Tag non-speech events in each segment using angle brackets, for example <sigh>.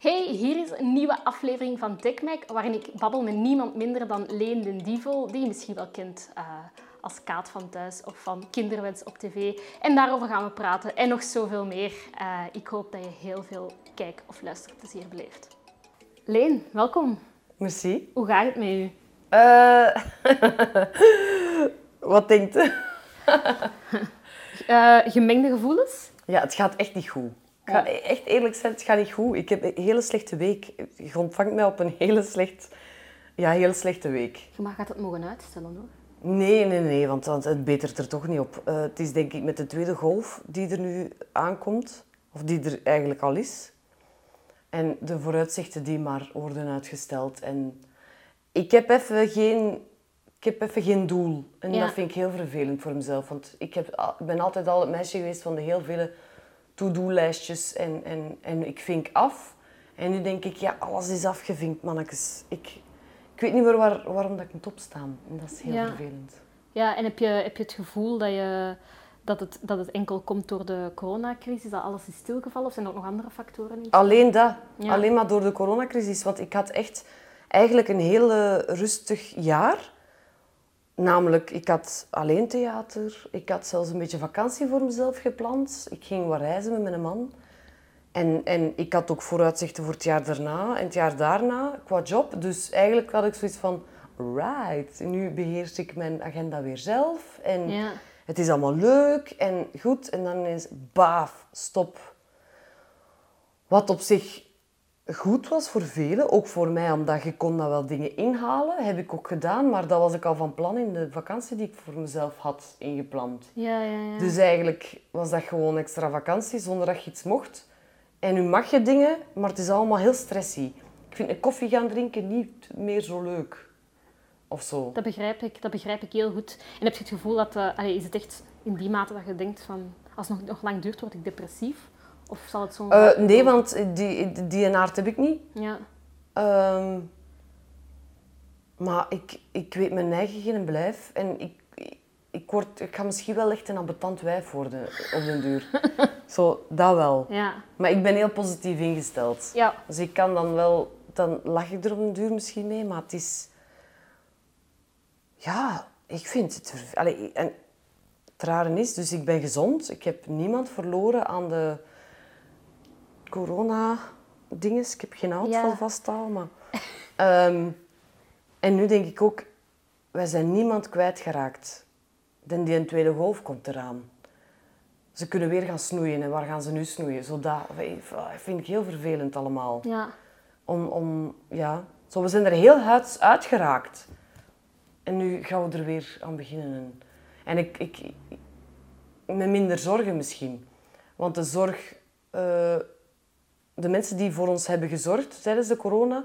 Hey, hier is een nieuwe aflevering van TechMac, waarin ik babbel met niemand minder dan Leen den Dievel, die je misschien wel kent uh, als Kaat van Thuis of van Kinderwens op tv. En daarover gaan we praten en nog zoveel meer. Uh, ik hoop dat je heel veel kijk- of luisterplezier beleeft. Leen, welkom. Merci. Hoe gaat het met u? Uh, <laughs> wat denkt u? gemengde gevoelens? Ja, het gaat echt niet goed. Ik ga echt eerlijk zijn, het gaat niet goed. Ik heb een hele slechte week. Je ontvangt mij op een hele, slecht, ja, hele slechte week. Maar gaat het mogen uitstellen hoor? Nee, nee, nee, want het betert er toch niet op. Uh, het is denk ik met de tweede golf die er nu aankomt, of die er eigenlijk al is. En de vooruitzichten die maar worden uitgesteld. En ik heb even geen, ik heb even geen doel. En Ja. dat vind ik heel vervelend voor mezelf. Want ik, heb, ik ben altijd al het meisje geweest van de heel vele to-do-lijstjes. En, en, en ik vink af. En nu denk ik, ja, alles is afgevinkt, mannetjes. Ik, ik weet niet meer waar, waarom dat ik moet opstaan. En dat is heel Ja. vervelend. Ja, en heb je, heb je het gevoel dat, je, dat, het, dat het enkel komt door de coronacrisis, dat alles is stilgevallen, of zijn er ook nog andere factoren? in? Alleen dat. Ja. Alleen maar door de coronacrisis. Want ik had echt eigenlijk een heel rustig jaar. Namelijk, ik had alleen theater. Ik had zelfs een beetje vakantie voor mezelf gepland. Ik ging wat reizen met mijn man. En, en ik had ook vooruitzichten voor het jaar daarna en het jaar daarna qua job. Dus eigenlijk had ik zoiets van, right, nu beheers ik mijn agenda weer zelf. En Ja. het is allemaal leuk en goed. En dan is baaf, stop. Wat op zich goed was voor velen, ook voor mij, omdat je kon dat wel dingen inhalen, heb ik ook gedaan. Maar dat was ik al van plan in de vakantie die ik voor mezelf had ingepland. Ja, ja, ja. Dus eigenlijk was dat gewoon extra vakantie, zonder dat je iets mocht. En nu mag je dingen, maar het is allemaal heel stressy. Ik vind een koffie gaan drinken niet meer zo leuk. Of zo. Dat begrijp ik, dat begrijp ik heel goed. En heb je het gevoel dat, eh, allee, is het echt in die mate dat je denkt van, als het nog, nog lang duurt, word ik depressief? Of zal het zo... Eh, nee, want die, die, die aard heb ik niet. Ja, Ehm, maar ik, ik weet mijn eigen geen blijf. En ik, ik, word, ik ga misschien wel echt een ambetant wijf worden op den duur. <laughs> Zo, dat wel. ja, Maar ik ben heel positief ingesteld. ja. Dus ik kan dan wel... Dan lach ik er op den duur misschien mee, maar het is... Ja, ik vind het... Allee, en het rare is, dus ik ben gezond. Ik heb niemand verloren aan de corona-dinges. Ik heb geen uitval Ja. vasthaal, maar... Ehm, en nu denk ik ook, wij zijn niemand kwijtgeraakt. Dan die een tweede golf komt eraan. Ze kunnen weer gaan snoeien. En waar gaan ze nu snoeien? Zodat, dat vind ik heel vervelend allemaal. ja. Om, om, ja. Zo, we zijn er heel uit, uitgeraakt. En nu gaan we er weer aan beginnen. En, ik, ik- met minder zorgen misschien. Want de zorg... eh, de mensen die voor ons hebben gezorgd tijdens de corona,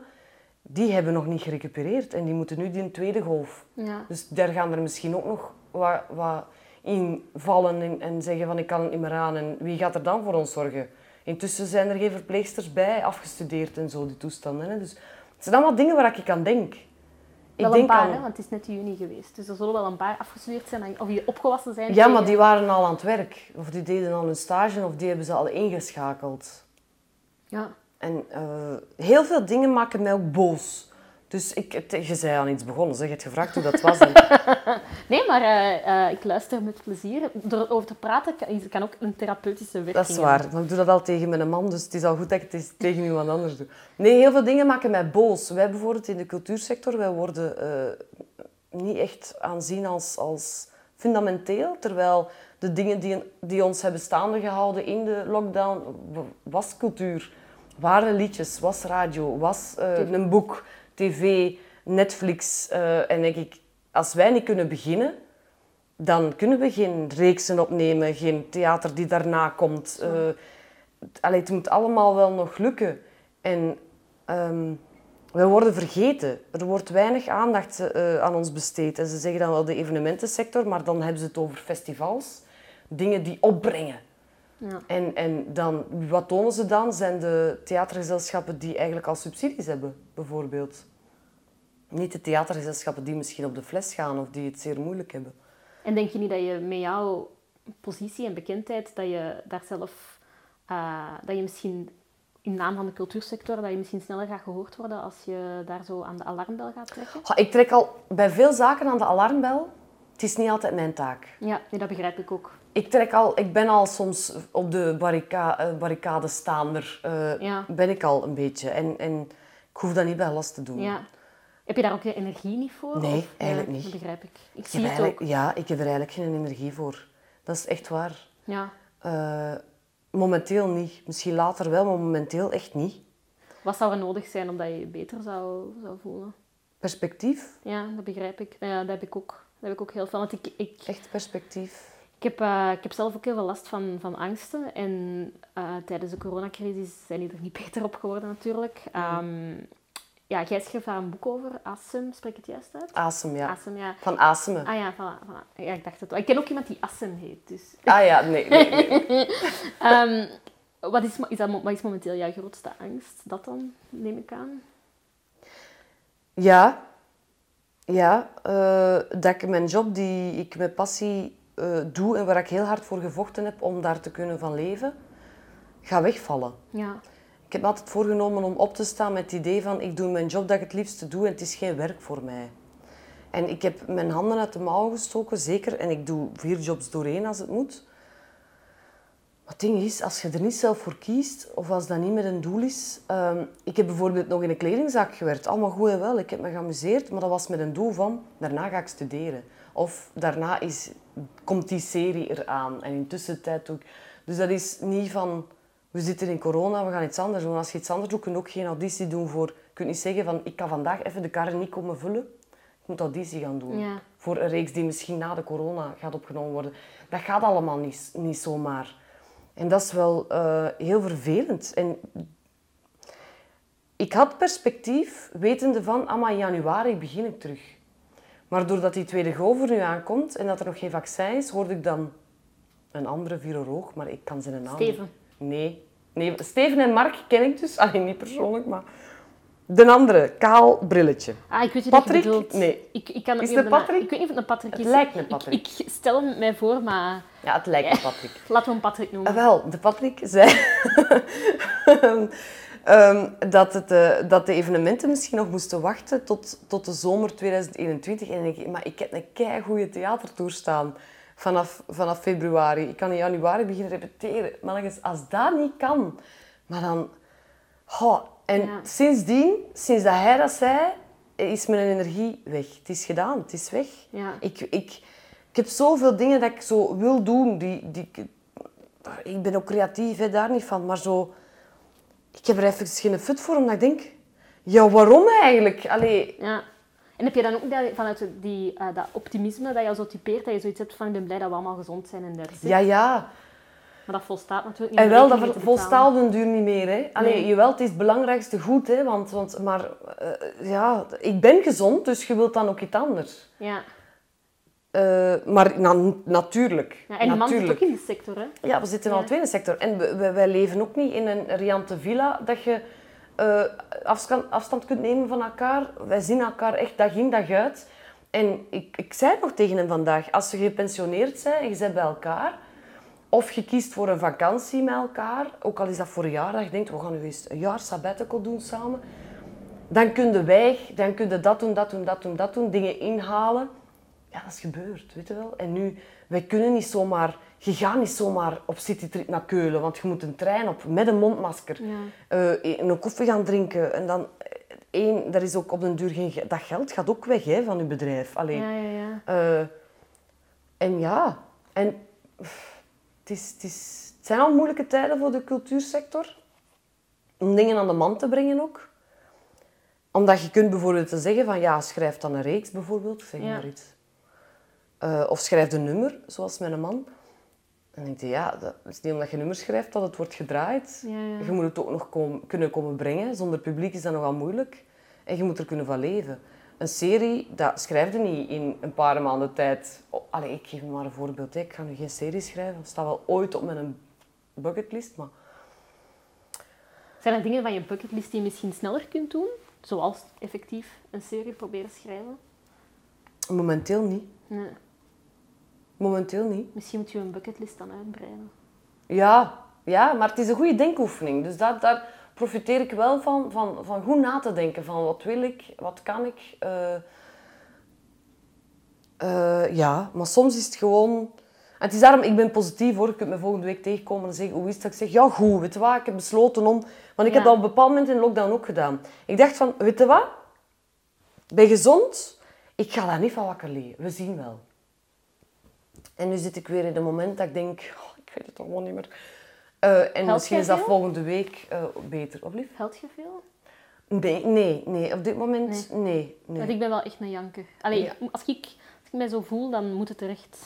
die hebben nog niet gerecupereerd. En die moeten nu die tweede golf. ja. Dus daar gaan er misschien ook nog wat, wat in vallen en, en zeggen van ik kan het niet meer aan. En wie gaat er dan voor ons zorgen? Intussen zijn er geen verpleegsters bij, afgestudeerd en zo, die toestanden. Hè. Dus het zijn allemaal dingen waar ik aan denk. Ik Wel denk een paar, aan... hè, want het is net juni geweest. Dus er zullen wel een paar afgestudeerd zijn, of die opgewassen zijn. Ja, maar die waren al aan het werk. Of die deden al hun stage, of die hebben ze al ingeschakeld. Ja. En eh, heel veel dingen maken mij ook boos. Dus ik, je zei aan iets begonnen, zeg. Je hebt gevraagd hoe dat was. En- <laughs> Nee, maar eh, eh, ik luister met plezier. Door erover te praten kan, kan ook een therapeutische werking Dat is hebben. waar. Maar ik doe dat al tegen mijn man, dus het is al goed dat ik het tegen iemand anders doe. Nee, heel veel dingen maken mij boos. Wij bijvoorbeeld in de cultuursector, wij worden niet echt aanzien als, als fundamenteel. Terwijl de dingen die, die ons hebben staande gehouden in de lockdown, was cultuur. Waren liedjes, was radio, was eh, een boek, tv, Netflix. eh, en denk ik, als wij niet kunnen beginnen, dan kunnen we geen reeksen opnemen, geen theater die daarna komt. Het- allee, het moet allemaal wel nog lukken. En ehm, we worden vergeten. Er wordt weinig aandacht eh, aan ons besteed. En ze zeggen dan wel de evenementensector, maar dan hebben ze het over festivals. Dingen die opbrengen. Ja. En, en dan, wat tonen ze dan? Zijn de theatergezelschappen die eigenlijk al subsidies hebben, bijvoorbeeld. Niet de theatergezelschappen die misschien op de fles gaan of die het zeer moeilijk hebben. En denk je niet dat je met jouw positie en bekendheid, dat je daar zelf, eh, dat je misschien in naam van de cultuursector dat je misschien sneller gaat gehoord worden als je daar zo aan de alarmbel gaat trekken? Goh, Ik trek al bij veel zaken aan de alarmbel. Het is niet altijd mijn taak. Ja, nee, dat begrijp ik ook. Ik, trek al, ik ben al soms op de barrica, eh, barricade staander. eh, Ja. Ben ik al een beetje. En, en ik hoef dat niet bij last te doen. Ja. Heb je daar ook de energie niet voor? Nee, Of- eigenlijk niet. Dat begrijp ik. Ik Ik zie het ook. Ja, ik heb er eigenlijk geen energie voor. Dat is echt waar. Ja. Eh, momenteel niet. Misschien later wel, maar momenteel echt niet. Wat zou er nodig zijn omdat je je beter zou, zou voelen? Perspectief. Ja, dat begrijp ik. Ja, dat heb ik ook. Dat heb ik ook heel veel. Want ik, ik, Echt perspectief. ik, heb, eh, ik heb zelf ook heel veel last van, van angsten. En eh, tijdens de coronacrisis zijn die er niet <laughs> beter op geworden natuurlijk. Ehm, ja, jij schreef daar een boek over. Assem, spreek het juist uit? Asem, ja. Assem, ja. Van asemen. Ah ja, voilà, voilà. ja, ik dacht het wel. Ik ken ook iemand die Assem heet. Dus. Ah ja, nee. nee, nee. <laughs> <laughs> Ehm, wat, is, is dat, wat is momenteel jouw grootste angst? Dat dan, neem ik aan. Ja. Ja. eh, dat ik mijn job die ik met passie eh, doe en waar ik heel hard voor gevochten heb om daar te kunnen van leven, gaat wegvallen. Ja. Heb altijd voorgenomen om op te staan met het idee van ik doe mijn job dat ik het liefste doe en het is geen werk voor mij. En ik heb mijn handen uit de mouw gestoken, zeker. En ik doe vier jobs doorheen als het moet. Maar het ding is, als je er niet zelf voor kiest, of als dat niet met een doel is... ehm, ik heb bijvoorbeeld nog in een kledingzaak gewerkt. Allemaal goed en wel. Ik heb me geamuseerd, maar dat was met een doel van... Daarna ga ik studeren. Of daarna is, komt die serie eraan. En intussen tijd ook... Dus dat is niet van... We zitten in corona, we gaan iets anders doen. Als je iets anders doet, kun je ook geen auditie doen voor... Je kunt niet zeggen van, ik kan vandaag even de karren niet komen vullen. Ik moet auditie gaan doen. Ja. Voor een reeks die misschien na de corona gaat opgenomen worden. Dat gaat allemaal niet, niet zomaar. En dat is wel eh, heel vervelend. En ik had perspectief, wetende van, ah, maar in januari begin ik terug. Maar doordat die tweede golf er nu aankomt en dat er nog geen vaccin is, hoorde ik dan een andere viroloog, maar ik kan zijn naam. Steven. Nee. nee. Steven en Mark ken ik dus, alleen niet persoonlijk, maar... De andere, kaal brilletje. Ah, ik weet niet Patrick? wat je bedoelt. Nee. Ik, ik kan Is het Patrick? Ik weet niet of het een Patrick Het is. lijkt een Patrick. Ik, stel hem mij voor, maar Ja, het lijkt op Patrick. <laughs> laten we hem Patrick noemen. Ah, wel, de Patrick zei <laughs> ehm, dat, het, eh, dat de evenementen misschien nog moesten wachten tot, tot de zomer 2021. En ik, maar ik heb een keigoede theatertour staan vanaf, vanaf februari. Ik kan in januari beginnen repeteren. Maar eens, als dat niet kan, maar dan... En Ja. sindsdien, sinds dat hij dat zei, is mijn energie weg. Het is gedaan, het is weg. Ja. Ik, ik, ik heb zoveel dingen dat ik zo wil doen. Die, die, ik- ik ben ook creatief, hè, daar niet van. Maar zo... Ik heb er even geen fut voor, omdat ik denk... Ja, waarom eigenlijk? Allee, Ja. En heb je dan ook dat, vanuit die, eh, dat optimisme dat jou zo typeert, dat je zoiets hebt van ik ben blij dat we allemaal gezond zijn en zit. ja, ja. Maar dat volstaat natuurlijk niet. En wel, dat volstaat den duur niet meer. Hè. Allee, Nee. Jawel, het is het belangrijkste goed. Hè, want, want, maar eh, ja, ik ben gezond, dus je wilt dan ook iets anders. Ja. Eh, maar na- natuurlijk. ja. En die man zit natuurlijk. ook in die sector, hè? Ja, we zitten Ja. al twee in de sector. En we- we- wij leven ook niet in een riante villa dat je eh, afstand, afstand kunt nemen van elkaar. Wij zien elkaar echt dag in, dag uit. En ik, ik zei het nog tegen hem vandaag, als je gepensioneerd bent en je bent bij elkaar, of je kiest voor een vakantie met elkaar, ook al is dat voor een jaar, dat je denkt, we gaan nu eens een jaar sabbatical doen samen, dan kun je weg, dan kun je dat doen, dat doen, dat doen, dat doen, dingen inhalen. Ja, dat is gebeurd, weet je wel. En nu, wij kunnen niet zomaar... Je gaat niet zomaar op citytrip naar Keulen, want je moet een trein op met een mondmasker. Ja. Eh, een koffie gaan drinken. En dan... eh, één, er is ook op den duur geen... Dat geld gaat ook weg hè, van je bedrijf. Allee. Ja, ja, ja. Eh, en ja, en pff, het, is, het, is, het zijn al moeilijke tijden voor de cultuursector. Om dingen aan de man te brengen ook. Omdat je kunt bijvoorbeeld zeggen van ja, schrijf dan een reeks bijvoorbeeld, zeg maar iets. Of schrijf een nummer, zoals mijn man. En denk je, ja, dat is niet omdat je nummers schrijft dat het wordt gedraaid. Ja, ja. Je moet het ook nog komen, kunnen komen brengen. Zonder publiek is dat nogal moeilijk. En je moet er kunnen van leven. Een serie, dat schrijf je niet in een paar maanden tijd. Oh, allee, ik geef je maar een voorbeeld. Ik ga nu geen serie schrijven. Dat staat wel ooit op mijn bucketlist. Maar Zijn er dingen van je bucketlist die je misschien sneller kunt doen? Zoals effectief een serie proberen schrijven? momenteel niet. Nee. Momenteel niet. Misschien moet je een bucketlist dan uitbreiden. Ja, ja, maar het is een goede denkoefening. Dus dat, daar, profiteer ik wel van, van, van goed na te denken. Van wat wil ik, wat kan ik. eh, eh, ja, maar soms is het gewoon... En het is daarom, ik ben positief hoor. Je kunt me volgende week tegenkomen en zeggen, hoe is het? Ik zeg, ja goed, weet je wat, ik heb besloten om... Want ik heb dat op een bepaald moment in lockdown ook gedaan. Ik dacht van, weet je wat? Ik ben gezond. Ik ga daar niet van wakker liggen. We zien wel. En nu zit ik weer in een moment dat ik denk, oh, ik weet het allemaal niet meer. Eh, en Helpt misschien is dat veel? volgende week eh, beter. Of lief? Helpt je veel? Nee, nee, nee. Op dit moment, nee. nee, Want ik ben wel echt een janker. Allee, Ja. als, ik, als ik mij zo voel, dan moet het er echt...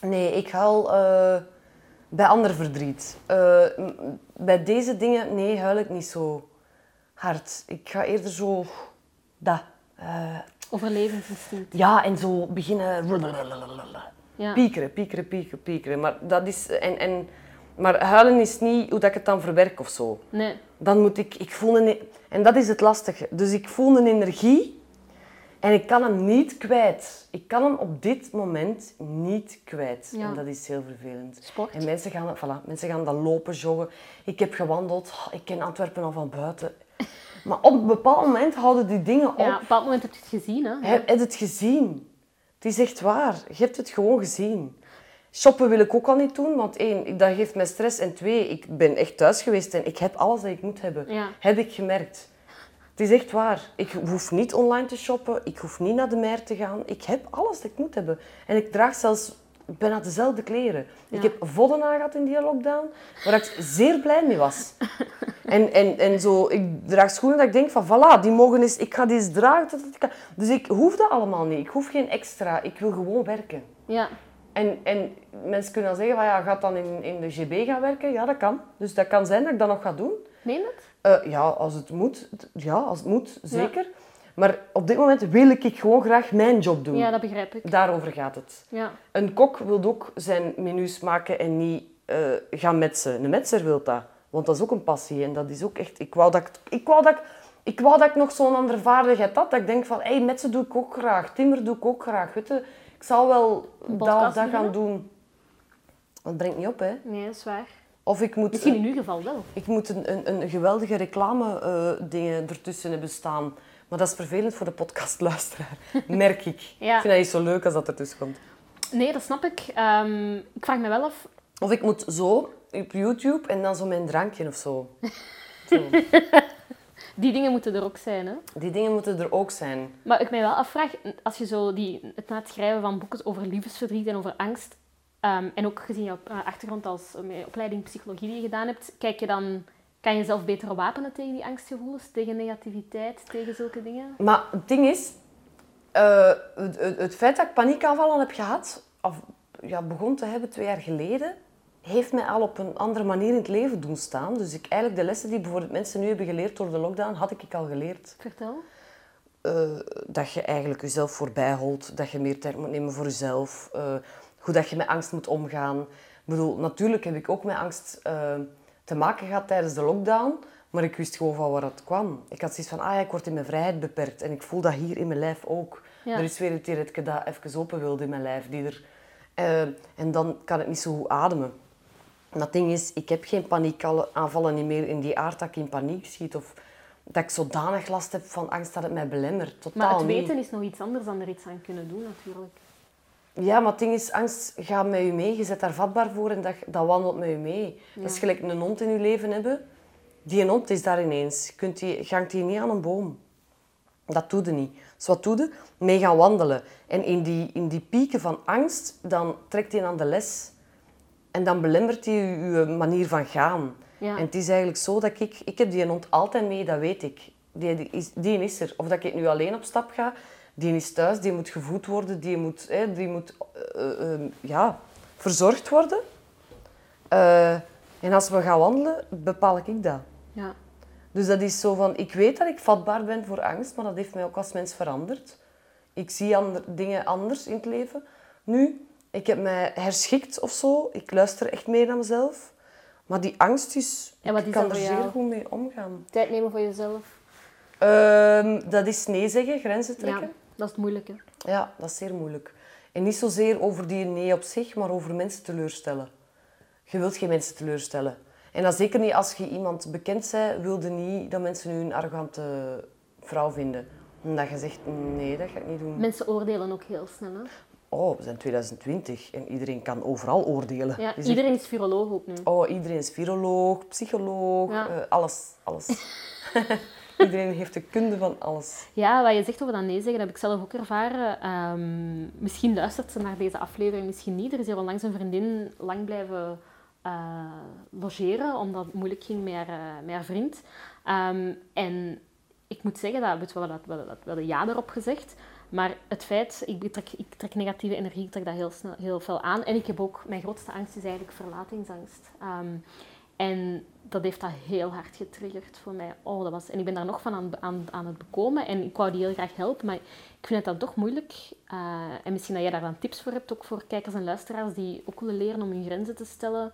Nee, ik huil eh, bij ander verdriet. Bij deze dingen, nee, huil ik niet zo hard. Ik ga eerder zo... Dat. Overlevingsinstinct. ja, en zo beginnen... Ja. Piekeren, piekeren, piekeren, piekeren. Maar dat is... En, en, maar huilen is niet hoe dat ik het dan verwerk of zo. Nee. Dan moet ik... ik voel een, en dat is het lastige. Dus ik voel een energie en ik kan hem niet kwijt. Ik kan hem op dit moment niet kwijt. Ja. En dat is heel vervelend. Sport. En mensen gaan, voilà, mensen gaan dan lopen, joggen. Ik heb gewandeld. Ik ken Antwerpen al van buiten. Maar op een bepaald moment houden die dingen op. Ja, op een bepaald moment heb je het gezien, hè? Heb je het gezien? Het is echt waar. Je hebt het gewoon gezien. Shoppen wil ik ook al niet doen, want één, dat geeft mij stress. En twee, ik ben echt thuis geweest en ik heb alles dat ik moet hebben. Ja. Heb ik gemerkt. Het is echt waar. Ik hoef niet online te shoppen. Ik hoef niet naar de mer te gaan. Ik heb alles dat ik moet hebben. En ik draag zelfs bijna dezelfde kleren. Ik heb vodden aangehad in die lockdown, waar ik zeer blij mee was. En, en, en zo, ik draag schoenen dat ik denk van, voilà, die mogen eens, ik ga die eens dragen. tot kan. Dus ik hoef dat allemaal niet. Ik hoef geen extra. Ik wil gewoon werken. Ja. En, en mensen kunnen dan zeggen, van, ja, gaat dan in, in de GB gaan werken? Ja, dat kan. Dus dat kan zijn dat ik dat nog ga doen. Meen het? Eh, ja, als het moet. Ja, als het moet, zeker. Maar op dit moment wil ik gewoon graag mijn job doen. Ja, dat begrijp ik. Daarover gaat het. Ja. Een kok wil ook zijn menus maken en niet eh, gaan metsen. Een metser wil dat. Want dat is ook een passie. En dat is ook echt... Ik wou dat ik, ik, wou dat ik, ik, wou dat ik nog zo'n andere vaardigheid had. Dat ik denk van, hé, hey, metsen doe ik ook graag. Timmer doe ik ook graag. Weet je, ik zal wel dat dat gaan doen. Dat brengt niet op, hè. Nee, dat is waar. Of ik moet... Misschien in uw geval wel. Ik moet een, een, een geweldige reclame eh, dingen ertussen hebben staan. Maar dat is vervelend voor de podcastluisteraar, <laughs> merk ik. Ja. Ik vind dat niet zo leuk als dat ertussen komt. Nee, dat snap ik. Ehm, ik vraag me wel af... Of ik moet zo op YouTube en dan zo mijn drankje of zo. <laughs> zo. Die dingen moeten er ook zijn, hè? Die dingen moeten er ook zijn. Maar ik mij wel afvraag, als je zo die, het na het schrijven van boeken over liefdesverdriet en over angst, ehm, en ook gezien jouw eh, achtergrond als eh, opleiding psychologie die je gedaan hebt, kijk je dan, kan je jezelf beter wapenen tegen die angstgevoelens, tegen negativiteit, tegen zulke dingen? Maar het ding is, eh, het, het, het feit dat ik paniekaanvallen heb gehad, of ja, begon te hebben twee jaar geleden, heeft mij al op een andere manier in het leven doen staan. Dus ik, eigenlijk de lessen die bijvoorbeeld mensen nu hebben geleerd door de lockdown, had ik al geleerd. Vertel. eh, dat je eigenlijk jezelf voorbij holt, dat je meer tijd moet nemen voor jezelf, eh, hoe dat je met angst moet omgaan. Ik bedoel, natuurlijk heb ik ook met angst te maken gehad tijdens de lockdown, maar ik wist gewoon van waar het kwam. Ik had zoiets van, ah ja, ik word in mijn vrijheid beperkt en ik voel dat hier in mijn lijf ook. Ja. Er is weer een tiretje dat even open wilde in mijn lijf. Die er, eh, en dan kan ik niet zo goed ademen. En dat ding is, ik heb geen paniekaanvallen niet meer in die aard dat ik in paniek schiet of dat ik zodanig last heb van angst dat het mij belemmert. Totaal Maar het niet. weten is nog iets anders dan er iets aan kunnen doen, natuurlijk. Ja, maar het ding is, angst gaat met je mee. Je zit daar vatbaar voor en dat, dat wandelt met je mee. Dat is gelijk een hond in je leven hebben. Die hond is daar ineens. Kunt die, je hangt die niet aan een boom. Dat doe je niet. Dus wat doe je? Mee gaan wandelen. En in die, in die pieken van angst, dan trekt hij aan de les. En dan belemmert hij je, je manier van gaan. Ja. En het is eigenlijk zo dat ik... Ik heb die hond altijd mee, dat weet ik. Die, die is, die is er. Of dat ik nu alleen op stap ga, die is thuis, die moet gevoed worden, die moet, hè, die moet eh, eh, ja, verzorgd worden. Eh, en als we gaan wandelen, bepaal ik dat. Ja. Dus dat is zo van, ik weet dat ik vatbaar ben voor angst, maar dat heeft mij ook als mens veranderd. Ik zie ander, dingen anders in het leven. Nu, ik heb mij herschikt of zo. Ik luister echt meer naar mezelf. Maar die angst is, ik is kan er zeer jou? goed mee omgaan. Tijd nemen voor jezelf. Ehm, dat is nee zeggen, grenzen Ja, trekken. Dat is het moeilijke. Ja, dat is zeer moeilijk. En niet zozeer over die nee op zich, maar over mensen teleurstellen. Je wilt geen mensen teleurstellen. En dat zeker niet als je iemand bekend bent, wilde niet dat mensen u een arrogante vrouw vinden. Omdat je zegt, nee, dat ga ik niet doen. Mensen oordelen ook heel snel. Hè? Oh, we zijn 2020 en iedereen kan overal oordelen. Ja, iedereen is viroloog ook nu. Oh, iedereen is viroloog, psycholoog, Ja. eh, alles, alles. <laughs> iedereen heeft de kunde van alles. Ja, wat je zegt over dat nee zeggen, dat heb ik zelf ook ervaren. Ehm, misschien luistert ze naar deze aflevering, misschien niet. Er is hier onlangs een vriendin lang blijven eh, logeren, omdat het moeilijk ging met haar, eh, vriend. Ehm, en ik moet zeggen, dat weet wel, dat we dat, wel een ja erop gezegd. Maar het feit, ik trek, ik trek negatieve energie, ik trek dat heel, snel, heel veel aan. En ik heb ook, mijn grootste angst is eigenlijk verlatingsangst. Ehm, en dat heeft dat heel hard getriggerd voor mij. Oh, dat was, en ik ben daar nog van aan, aan, aan het bekomen. En ik wou die heel graag helpen, maar ik vind het dan toch moeilijk. Eh, en misschien dat jij daar dan tips voor hebt, ook voor kijkers en luisteraars die ook willen leren om hun grenzen te stellen.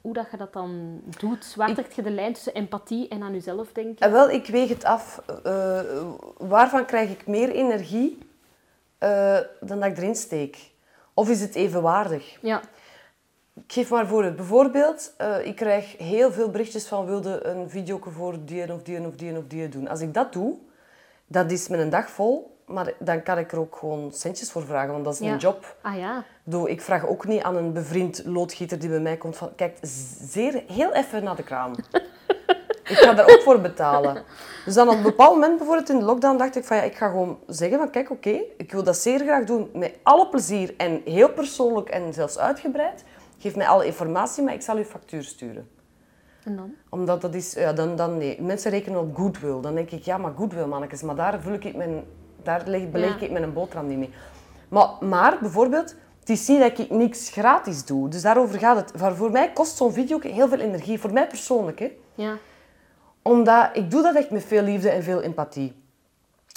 Hoe dat je dat dan doet. Waar trekt je de lijn tussen empathie en aan jezelf denken? En wel, ik weeg het af. eh, waarvan krijg ik meer energie eh, dan dat ik erin steek? Of is het evenwaardig? Ja, Ik geef maar voor het. Bijvoorbeeld, eh, ik krijg heel veel berichtjes van wilde een video voor die of die of die of die doen. Als ik dat doe, dat is met een dag vol, maar dan kan ik er ook gewoon centjes voor vragen, want dat is Ja. mijn job. ah ja. Ik bedoel, Ik vraag ook niet aan een bevriend loodgieter die bij mij komt van, kijk, zeer, heel even naar de kraan. <laughs> ik ga daar ook voor betalen. Dus dan op een bepaald moment, bijvoorbeeld in de lockdown, dacht ik van, ja, ik ga gewoon zeggen van, kijk, oké, ik wil dat zeer graag doen, met alle plezier en heel persoonlijk en zelfs uitgebreid. Geef mij alle informatie, maar ik zal uw factuur sturen. En dan? Omdat dat is, ja, dan, dan nee. Mensen rekenen op goodwill. Dan denk ik, ja, maar goodwill, mannetjes. Maar daar, vul ik mijn, daar leg, beleg ik mijn boterham niet mee. Maar, maar bijvoorbeeld, het is niet dat ik niks gratis doe. Dus daarover gaat het. Voor, voor mij kost zo'n video heel veel energie. Voor mij persoonlijk, hè. Ja. Omdat ik doe dat echt met veel liefde en veel empathie.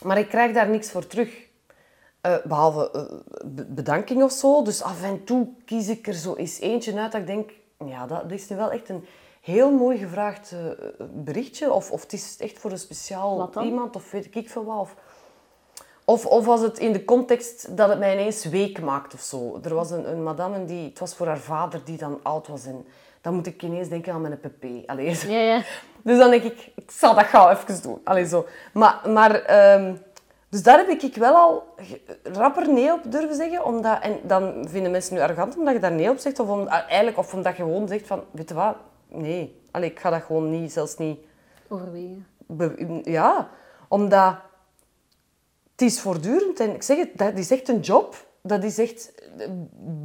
Maar ik krijg daar niks voor terug. Eh, behalve eh, be- bedanking of zo. Dus af en toe kies ik er zo eens eentje uit dat ik denk... Ja, dat, dat is nu wel echt een heel mooi gevraagd eh, berichtje. Of, of het is echt voor een speciaal iemand. Of weet ik veel wat. Of, of, of als het in de context dat het mij ineens week maakt of zo. Er was een, een madame die... Het was voor haar vader die dan oud was. En dan moet ik ineens denken aan mijn pp. Allee. Ja, ja. Dus dan denk ik, ik zal dat gauw even doen. Allee, zo. Maar, maar ehm, dus daar heb ik wel al rapper nee op durven zeggen. Omdat, en dan vinden mensen nu arrogant omdat je daar nee op zegt. Of, om, eigenlijk, of omdat je gewoon zegt van, weet je wat, nee. Allee, ik ga dat gewoon niet, zelfs niet... Overwegen. be- ja, omdat het is voortdurend. En ik zeg het, dat is echt een job. Dat is echt...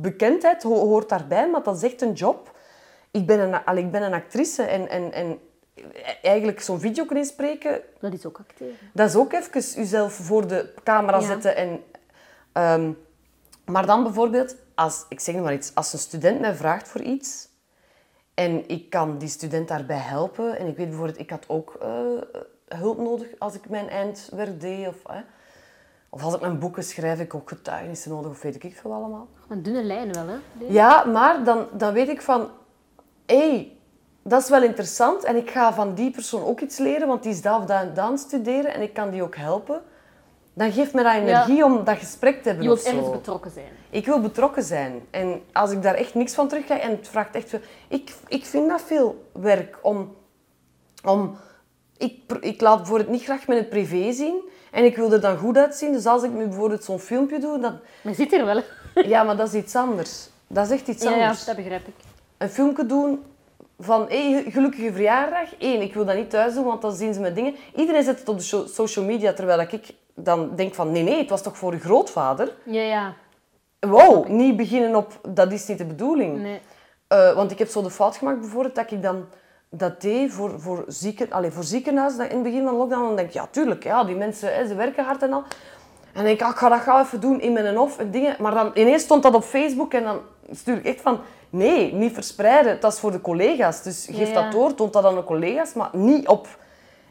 Bekendheid ho- hoort daarbij, maar dat is echt een job. Ik ben een, allee, ik ben een actrice en, en, en eigenlijk zo'n video kunnen spreken, Dat is ook acteren. dat is ook even jezelf voor de camera Ja. zetten. En, ehm, maar dan bijvoorbeeld, als, ik zeg nog maar iets, als een student mij vraagt voor iets en ik kan die student daarbij helpen. En ik weet bijvoorbeeld, ik had ook eh, hulp nodig als ik mijn eindwerk deed. Of, of als ik mijn boeken schrijf, heb ik ook getuigenissen nodig of weet ik veel allemaal. Een dunne lijn wel, hè? Ja, maar dan, dan weet ik van... Hé, hey, dat is wel interessant. En ik ga van die persoon ook iets leren, want die is dat of dat en studeren. En ik kan die ook helpen. Dan geeft me dat energie om dat gesprek te hebben Je wilt ergens betrokken zijn. Ik wil betrokken zijn. En als ik daar echt niks van terugkrijg, en het vraagt echt veel... Ik, ik vind dat veel werk om... om ik, ik laat bijvoorbeeld niet graag mijn privé zien. En ik wil er dan goed uitzien. Dus als ik nu bijvoorbeeld zo'n filmpje doe, dan... Maar zit hier wel. Ja, maar dat is iets anders. Dat is echt iets Ja, ja, anders dat begrijp ik. een filmpje doen van hey, gelukkige verjaardag. Eén, ik wil dat niet thuis doen, want dan zien ze me dingen. Iedereen zet het op de so- social media, terwijl ik dan denk van nee, nee, het was toch voor je grootvader? Ja, ja. Wow, niet beginnen op dat is niet de bedoeling. Nee. Eh, want ik heb zo de fout gemaakt bijvoorbeeld dat ik dan dat deed voor, voor, zieken, allez, voor ziekenhuizen dat in het begin van de lockdown. Dan denk ik, ja, tuurlijk, ja, die mensen hè, ze werken hard en al. En dan denk ik, ah, ik ga dat gauw even doen in mijn hof en dingen. Maar dan ineens stond dat op Facebook en dan stuur ik echt van, nee, niet verspreiden. Dat is voor de collega's. Dus geef Ja, ja. dat door, toont dat aan de collega's, maar niet op...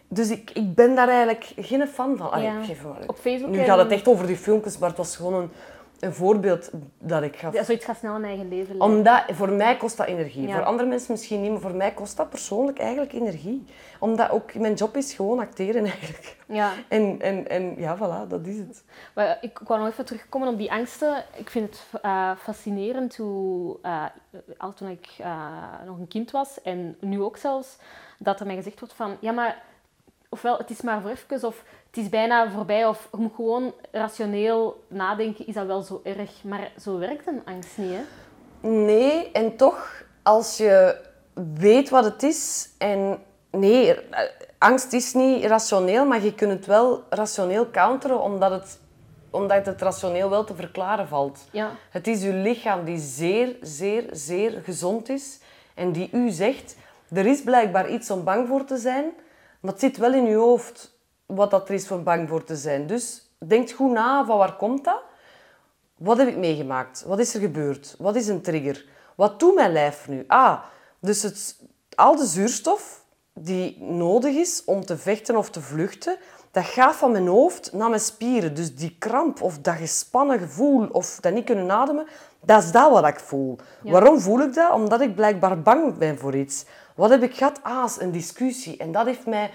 Dus ik, ik ben daar eigenlijk geen fan van. Allee, Ja. ik geef maar. Op Facebook Nu gaat het echt over die filmpjes, maar het was gewoon een, een voorbeeld dat ik gaf. Ja, zoiets gaat snel een eigen leven leiden. Omdat, voor mij kost dat energie. Ja. Voor andere mensen misschien niet, maar voor mij kost dat persoonlijk eigenlijk energie. Omdat ook mijn job is gewoon acteren eigenlijk. Ja. En, en, en ja, voilà, dat is het. Maar ik wou nog even terugkomen op die angsten. Ik vind het eh, fascinerend hoe, eh, al toen ik eh, nog een kind was, en nu ook zelfs, dat er mij gezegd wordt van, ja maar, ofwel het is maar voor even, of is bijna voorbij, of je moet gewoon rationeel nadenken, is dat wel zo erg? Maar zo werkt een angst niet, hè? Nee, en toch, als je weet wat het is en nee, angst is niet rationeel, maar je kunt het wel rationeel counteren omdat het, omdat het rationeel wel te verklaren valt. Ja. Het is uw lichaam die zeer, zeer, zeer gezond is en die u zegt, er is blijkbaar iets om bang voor te zijn, maar het zit wel in uw hoofd wat dat er is om bang voor te zijn. Dus denk goed na van waar komt dat? Wat heb ik meegemaakt? Wat is er gebeurd? Wat is een trigger? Wat doet mijn lijf nu? Ah, dus het, al de zuurstof die nodig is om te vechten of te vluchten, dat gaat van mijn hoofd naar mijn spieren. Dus die kramp of dat gespannen gevoel of dat niet kunnen ademen, dat is dat wat ik voel. Waarom voel ik dat? Omdat ik blijkbaar bang ben voor iets. Wat heb ik gehad? Ah, een discussie. En dat heeft mij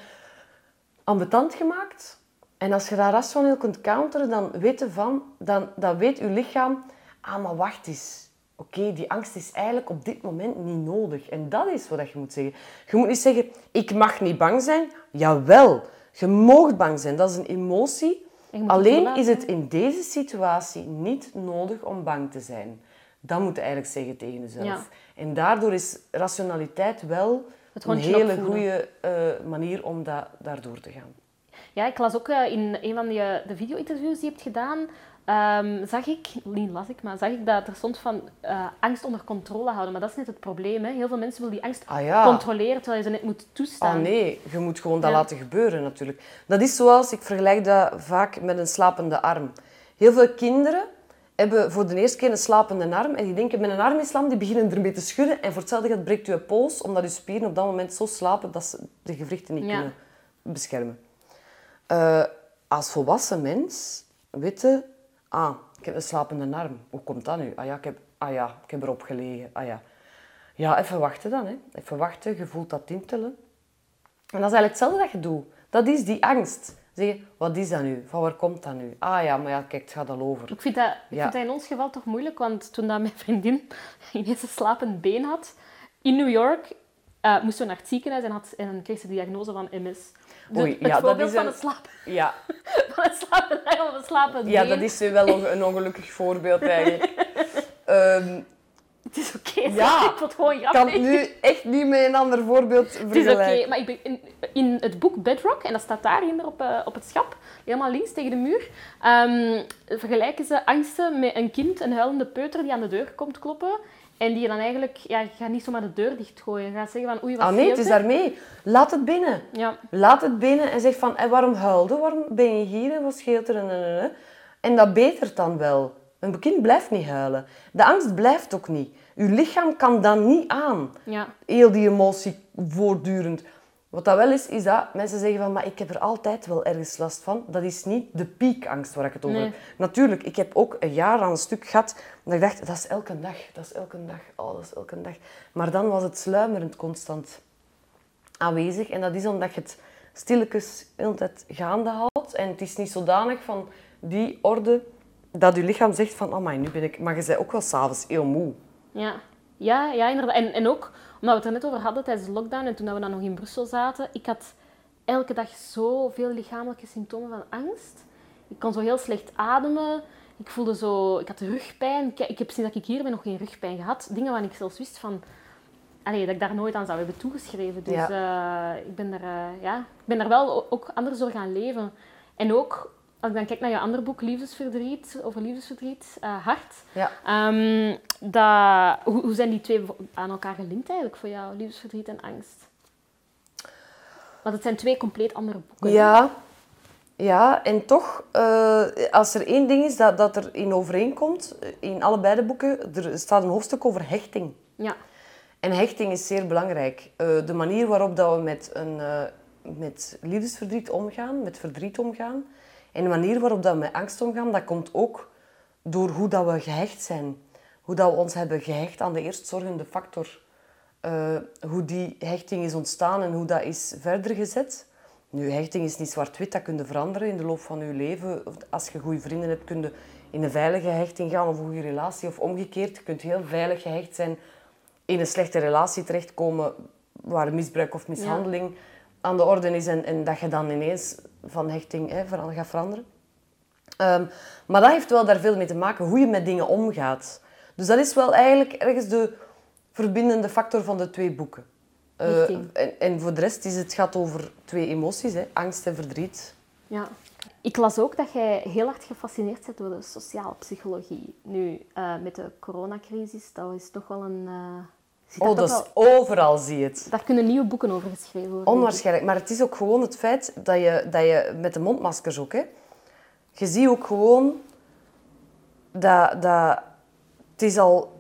ambetant gemaakt. En als je dat rationeel kunt counteren, dan weet je van, dan, dan weet je lichaam, ah, maar wacht eens. Oké, die angst is eigenlijk op dit moment niet nodig. En dat is wat je moet zeggen. Je moet niet zeggen, ik mag niet bang zijn. Jawel, je mag bang zijn. Dat is een emotie. Alleen is het in deze situatie niet nodig om bang te zijn. Dat moet je eigenlijk zeggen tegen jezelf. Ja. En daardoor is rationaliteit wel Het een hele goede eh, manier om da daardoor te gaan. Ja, ik las ook eh, in een van die, eh, de video-interviews die je hebt gedaan, ehm, zag ik, niet las ik, maar zag ik dat er stond van angst onder controle houden. Maar dat is net het probleem. Hè. Heel veel mensen willen die angst Ah ja. controleren, terwijl je ze net moet toestaan. Ah nee, je moet gewoon dat Ja. laten gebeuren natuurlijk. Dat is zoals, ik vergelijk dat vaak met een slapende arm. Heel veel kinderen hebben voor de eerste keer een slapende arm en die denken met een arm in slam, die beginnen ermee te schudden en voor hetzelfde gaat breekt je pols omdat je spieren op dat moment zo slapen dat ze de gewrichten niet Ja. kunnen beschermen. Eh, als volwassen mens weten, ah, ik heb een slapende arm. Hoe komt dat nu? Ah ja, ik heb, ah ja, ik heb erop gelegen. Ah ja. Ja, even wachten dan. Hè. Even wachten, je voelt dat tintelen. En dat is eigenlijk hetzelfde dat je doet. Dat is die angst. Zeggen, wat is dat nu? Van waar komt dat nu? Ah ja, maar ja, kijk, het gaat al over. Ik vind, dat, ik Ja. vind dat in ons geval toch moeilijk, want toen dat mijn vriendin <laughs> ineens een slapend been had, in New York, eh moest ze naar het ziekenhuis en, had, en kreeg ze de diagnose van MS. Dus Oei, het ja, dat voorbeeld is van een- een slaap, Ja, <laughs> van een slapend arm of een slapend ja dat is wel een een ongelukkig voorbeeld eigenlijk. <laughs> Ehm, Het is oké, <laughs> Ja. ik vond gewoon ik grappig. kan het nu echt niet met een ander voorbeeld Het is oké, vergelijken. maar ik ben in, in het boek Bedrock, en dat staat daar op, eh, op het schap, helemaal links tegen de muur, ehm, vergelijken ze angsten met een kind, een huilende peuter die aan de deur komt kloppen. En die je dan eigenlijk, ja, je gaat niet zomaar de deur dichtgooien. Je gaat zeggen van, oei, wat Ah nee, het is daarmee. Laat het binnen. Ja, Laat het binnen en zeg van, en waarom huilde? Waarom ben je hier? En wat scheelt er? En dat betert dan wel. Een kind blijft niet huilen. De angst blijft ook niet. Uw lichaam kan dat niet aan. ja. Heel die emotie voortdurend. Wat dat wel is, is dat mensen zeggen van, maar ik heb er altijd wel ergens last van. Dat is niet de piekangst waar ik het over Nee. heb. Natuurlijk, ik heb ook een jaar aan een stuk gehad dat ik dacht, dat is elke dag, dat is elke dag, oh, dat is elke dag. Maar dan was het sluimerend constant aanwezig. En dat is omdat je het stilletjes de hele tijd gaande houdt. En het is niet zodanig van die orde dat je lichaam zegt van, oh nu ben ik... Maar je bent ook wel s'avonds heel moe. Ja, ja, ja inderdaad. En, en ook, omdat we het er net over hadden tijdens de lockdown en toen we dan nog in Brussel zaten, ik had elke dag zoveel lichamelijke symptomen van angst. Ik kon zo heel slecht ademen. Ik voelde zo... Ik had rugpijn. Ik, ik heb sinds dat ik hier ben nog geen rugpijn gehad. Dingen waar ik zelfs wist van... Allee, dat ik daar nooit aan zou hebben toegeschreven. Dus eh, ik, ben er, eh, ja, ik ben er wel ook anders door gaan leven. En ook, als ik dan kijk naar je andere boek, Liefdesverdriet, over liefdesverdriet, eh, Hart. Ja. Dat, hoe, hoe zijn die twee aan elkaar gelinkt eigenlijk voor jou, liefdesverdriet en angst? Want het zijn twee compleet andere boeken. Ja, ja en toch, eh, als er één ding is dat, dat er in overeenkomt, eh, in allebei de boeken, er staat een hoofdstuk over hechting. Ja, En hechting is zeer belangrijk. De manier waarop dat we met, een, met liefdesverdriet omgaan, met verdriet omgaan, en de manier waarop dat we met angst omgaan, dat komt ook door hoe dat we gehecht zijn. Hoe dat we ons hebben gehecht aan de eerstzorgende factor. Uh, hoe die hechting is ontstaan en hoe dat is verder gezet. Nu, hechting is niet zwart-wit, dat kun je veranderen in de loop van je leven. Als je goede vrienden hebt, kun je in een veilige hechting gaan of een goede relatie. Of omgekeerd, je kunt heel veilig gehecht zijn, in een slechte relatie terechtkomen waar misbruik of mishandeling aan de orde is en, en, dat je dan ineens van hechting hè, gaat veranderen. Um, maar dat heeft wel daar veel mee te maken, hoe je met dingen omgaat. Dus dat is wel eigenlijk ergens de verbindende factor van de twee boeken. Uh, en, en, voor de rest is het gaat over twee emoties, hè, angst en verdriet. Ja. Ik las ook dat jij heel hard gefascineerd bent door de sociale psychologie. Nu, uh, met de coronacrisis, dat is toch wel een... Uh, oh, dat is overal, zie je het. Daar kunnen nieuwe boeken over geschreven worden. Onwaarschijnlijk. Maar het is ook gewoon het feit dat je, dat je met de mondmaskers ook... Hè, je ziet ook gewoon dat, dat het is al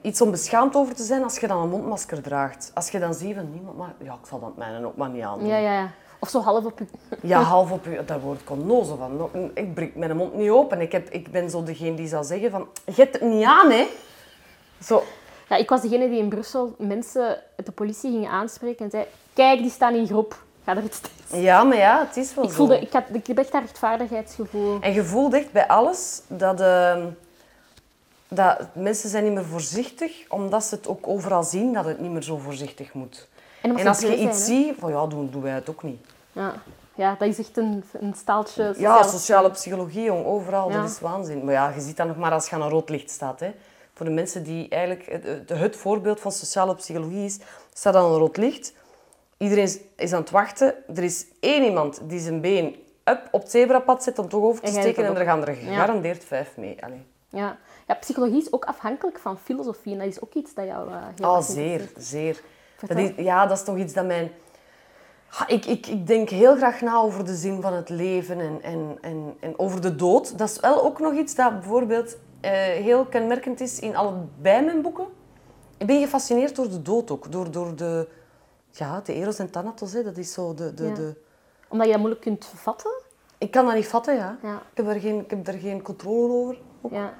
iets om beschaamd over te zijn als je dan een mondmasker draagt. Als je dan ziet van niemand, maar ja, ik zal dat mijne ook maar niet aan. Ja, ja, ja. Of zo half op je... <laughs> Ja, half op je... Daar word ik onnozel van. Ik breek mijn mond niet open. Ik, heb, ik ben zo degene die zal zeggen van... Je hebt het niet aan, hè. Zo. Ja, ik was degene die in Brussel mensen, de politie ging aanspreken en zei... Kijk, die staan in groep. Ga er iets Ja, maar ja, het is wel ik zo. Voelde, ik, had, ik heb echt dat rechtvaardigheidsgevoel. En je voelt echt bij alles dat... Uh, dat mensen zijn niet meer voorzichtig, omdat ze het ook overal zien dat het niet meer zo voorzichtig moet. En, en als je iets ziet, van ja, doen, doen wij het ook niet. Ja. ja, dat is echt een, een staaltje sociale... Ja, sociale psychologie, jong, overal. Dat is waanzin. Maar ja, je ziet dat nog maar als je aan een rood licht staat. Hè. Voor de mensen die eigenlijk... Het, het voorbeeld van sociale psychologie is, staat aan een rood licht. Iedereen is aan het wachten. Er is één iemand die zijn been up op het zebrapad zet om toch over te steken en er gaan er gegarandeerd vijf mee. Allee. Ja. ja, psychologie is ook afhankelijk van filosofie en dat is ook iets dat jou uh, heel Oh, zeer, zeer. Dat is, ja, dat is toch iets dat mijn... Ik, ik, ik denk heel graag na over de zin van het leven en, en, en, en over de dood. Dat is wel ook nog iets dat bijvoorbeeld heel kenmerkend is in allebei mijn boeken. Ik ben gefascineerd door de dood ook. Door, door de, ja, de eros en thanatos. Hè. Dat is zo de, de, de... Omdat je dat moeilijk kunt vatten? Ik kan dat niet vatten, ja. ja. Ik, heb er geen, ik heb er geen controle over. Ja.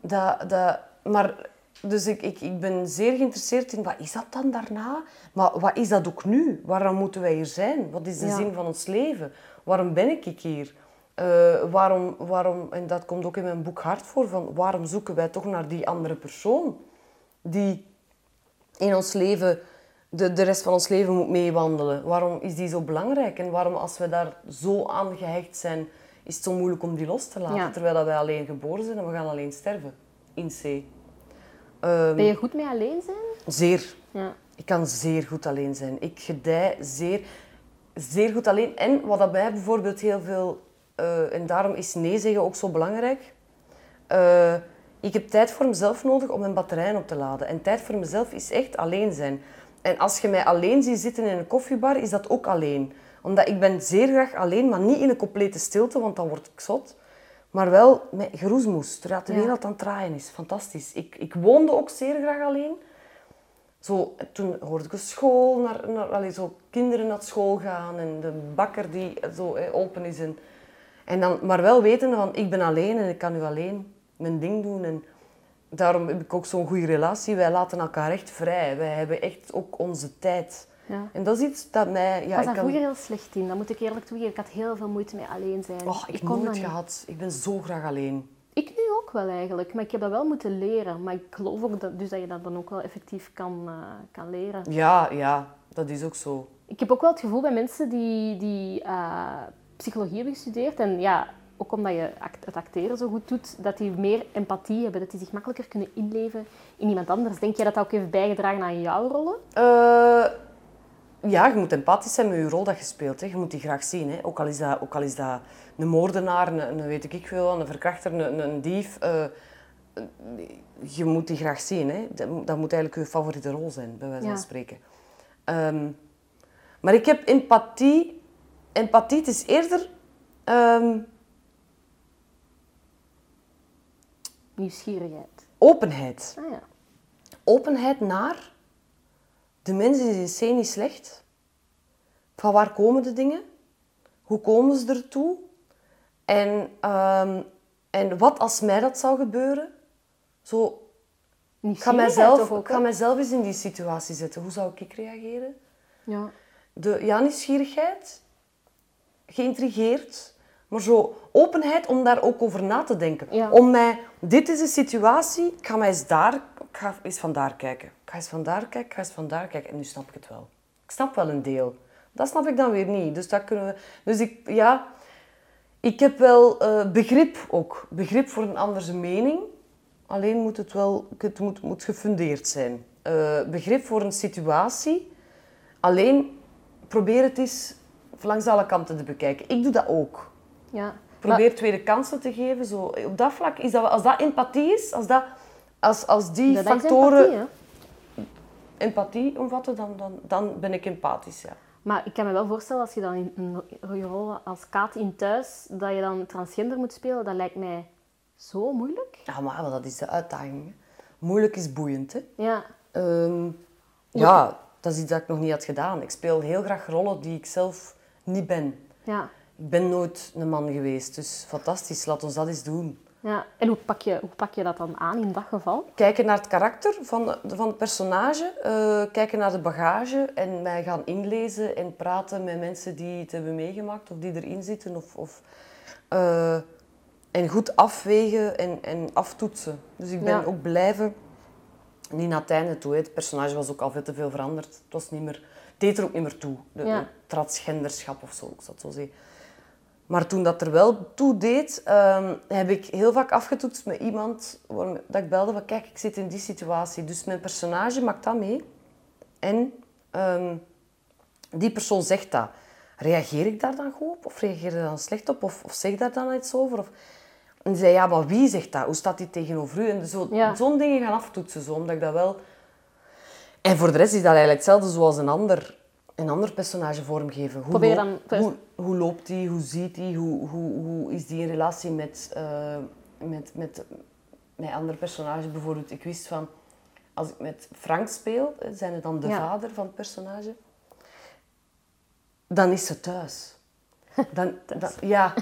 Dat, dat, maar dus ik, ik, ik ben zeer geïnteresseerd in wat is dat dan daarna? Maar wat is dat ook nu? Waarom moeten wij hier zijn? Wat is de zin van ons leven? Waarom ben ik hier? Uh, waarom, waarom, en dat komt ook in mijn boek hard voor, van waarom zoeken wij toch naar die andere persoon die in ons leven, de, de rest van ons leven moet meewandelen? Waarom is die zo belangrijk? En waarom, als we daar zo aan gehecht zijn, is het zo moeilijk om die los te laten? Terwijl dat wij alleen geboren zijn en we gaan alleen sterven in C. Um, ben je goed mee alleen zijn? Zeer. Ja. Ik kan zeer goed alleen zijn. Ik gedij zeer, zeer goed alleen. En wat dat mij bijvoorbeeld heel veel... Uh, en daarom is nee zeggen ook zo belangrijk. Uh, ik heb tijd voor mezelf nodig om mijn batterijen op te laden. En tijd voor mezelf is echt alleen zijn. En als je mij alleen ziet zitten in een koffiebar, is dat ook alleen. Omdat ik ben zeer graag alleen, maar niet in een complete stilte, want dan word ik zot. Maar wel met geroesmoes, terwijl de wereld aan het draaien is. Fantastisch. Ik, ik woonde ook zeer graag alleen. Zo, toen hoorde ik school, naar, naar, allez, zo kinderen naar school gaan en de bakker die zo open is. En, en dan, maar wel wetende van, ik ben alleen en ik kan nu alleen mijn ding doen. En daarom heb ik ook zo'n goede relatie. Wij laten elkaar echt vrij. Wij hebben echt ook onze tijd. Ja. En dat is iets dat mij... Ja, was dat vroeger heel slecht in, dat moet ik eerlijk toegeven. Ik had heel veel moeite met alleen zijn. Oh, ik, ik kon nooit gehad. Ik ben zo graag alleen. Ik nu ook wel eigenlijk, maar ik heb dat wel moeten leren. Maar ik geloof ook dat, dus dat je dat dan ook wel effectief kan, uh, kan leren. Ja, ja, dat is ook zo. Ik heb ook wel het gevoel bij mensen die, die uh, psychologie hebben gestudeerd en ja, ook omdat je het acteren zo goed doet, dat die meer empathie hebben, dat die zich makkelijker kunnen inleven in iemand anders. Denk jij dat dat ook heeft bijgedragen aan jouw rollen? Uh, ja, je moet empathisch zijn met je rol dat je speelt. Hè. Je moet die graag zien. Hè. Ook, al is dat, ook al is dat een moordenaar, een, een weet ik veel, een verkrachter, een, een dief. Uh, je moet die graag zien. Hè. Dat, dat, moet eigenlijk je favoriete rol zijn, bij wijze van spreken. Um, maar ik heb empathie... Empathie, het is eerder... Um, Nieuwsgierigheid. Openheid. Ah, ja. Openheid naar de mensen is in C niet slecht. Van waar komen de dingen? Hoe komen ze ertoe? En um, En wat als mij dat zou gebeuren? Zo, ik ga, mijzelf, ook, ga mijzelf eens in die situatie zetten. Hoe zou ik reageren? Ja. De ja, nieuwsgierigheid, geïntrigeerd, maar zo openheid om daar ook over na te denken. Ja. Om mij, dit is een situatie, ik ga mij eens daar, ik ga eens van daar kijken. Ik ga eens van daar kijken, ik ga eens van daar kijken. En nu snap ik het wel. Ik snap wel een deel. Dat snap ik dan weer niet. Dus dat kunnen we... Dus ik, ja... Ik heb wel eh, begrip ook. Begrip voor een andere mening. Alleen moet het wel... Het moet, moet gefundeerd zijn. Eh, begrip voor een situatie. Alleen probeer het eens langs alle kanten te bekijken. Ik doe dat ook. ja. Probeer tweede kansen te geven. Zo. Op dat vlak, is dat, als dat empathie is, als, dat, als, als die dat factoren empathie, empathie omvatten, dan, dan, dan ben ik empathisch. Ja. Maar ik kan me wel voorstellen, als je dan in een rol als Kaat in thuis, dat je dan transgender moet spelen, dat lijkt mij zo moeilijk. Ja, maar dat is de uitdaging. hè. Moeilijk is boeiend. Hè? Ja. Ehm, ja, dat is iets dat ik nog niet had gedaan. Ik speel heel graag rollen die ik zelf niet ben. Ja. Ik ben nooit een man geweest, dus fantastisch, laat ons dat eens doen. ja. En hoe pak, je, hoe pak je dat dan aan in dat geval? Kijken naar het karakter van, van het personage, eh, kijken naar de bagage en mij gaan inlezen en praten met mensen die het hebben meegemaakt of die erin zitten. Of, of, eh, en goed afwegen en, en aftoetsen. Dus ik ben Ja. ook blijven, niet naar het einde toe, hè. het personage was ook al veel te veel veranderd. Het, was niet meer, het deed er ook niet meer toe, de, Ja. transgenderschap of zo, ik het zo zeggen. Maar toen dat er wel toe deed, ehm, heb ik heel vaak afgetoetst met iemand waarmee- dat ik belde van kijk, ik zit in die situatie. Dus mijn personage maakt dat mee. En ehm, die persoon zegt dat. Reageer ik daar dan goed op? Of reageer ik daar dan slecht op? Of, of zeg daar dan iets over? Of... En zei, ja, maar wie zegt dat? Hoe staat die tegenover u? En zo, Ja. zo'n dingen gaan aftoetsen, zo, omdat ik dat wel... En voor de rest is dat eigenlijk hetzelfde zoals een ander, een ander personage vormgeven. Hoe, Probeer loopt- dan- hoe, hoe loopt die? Hoe ziet die? Hoe, hoe, hoe is die in relatie met, eh, met, met, met andere personages? Bijvoorbeeld, ik wist van... Als ik met Frank speel, hè, zijn het dan de Ja. vader van het personage, dan is ze thuis. Dan, <laughs> dan, ja.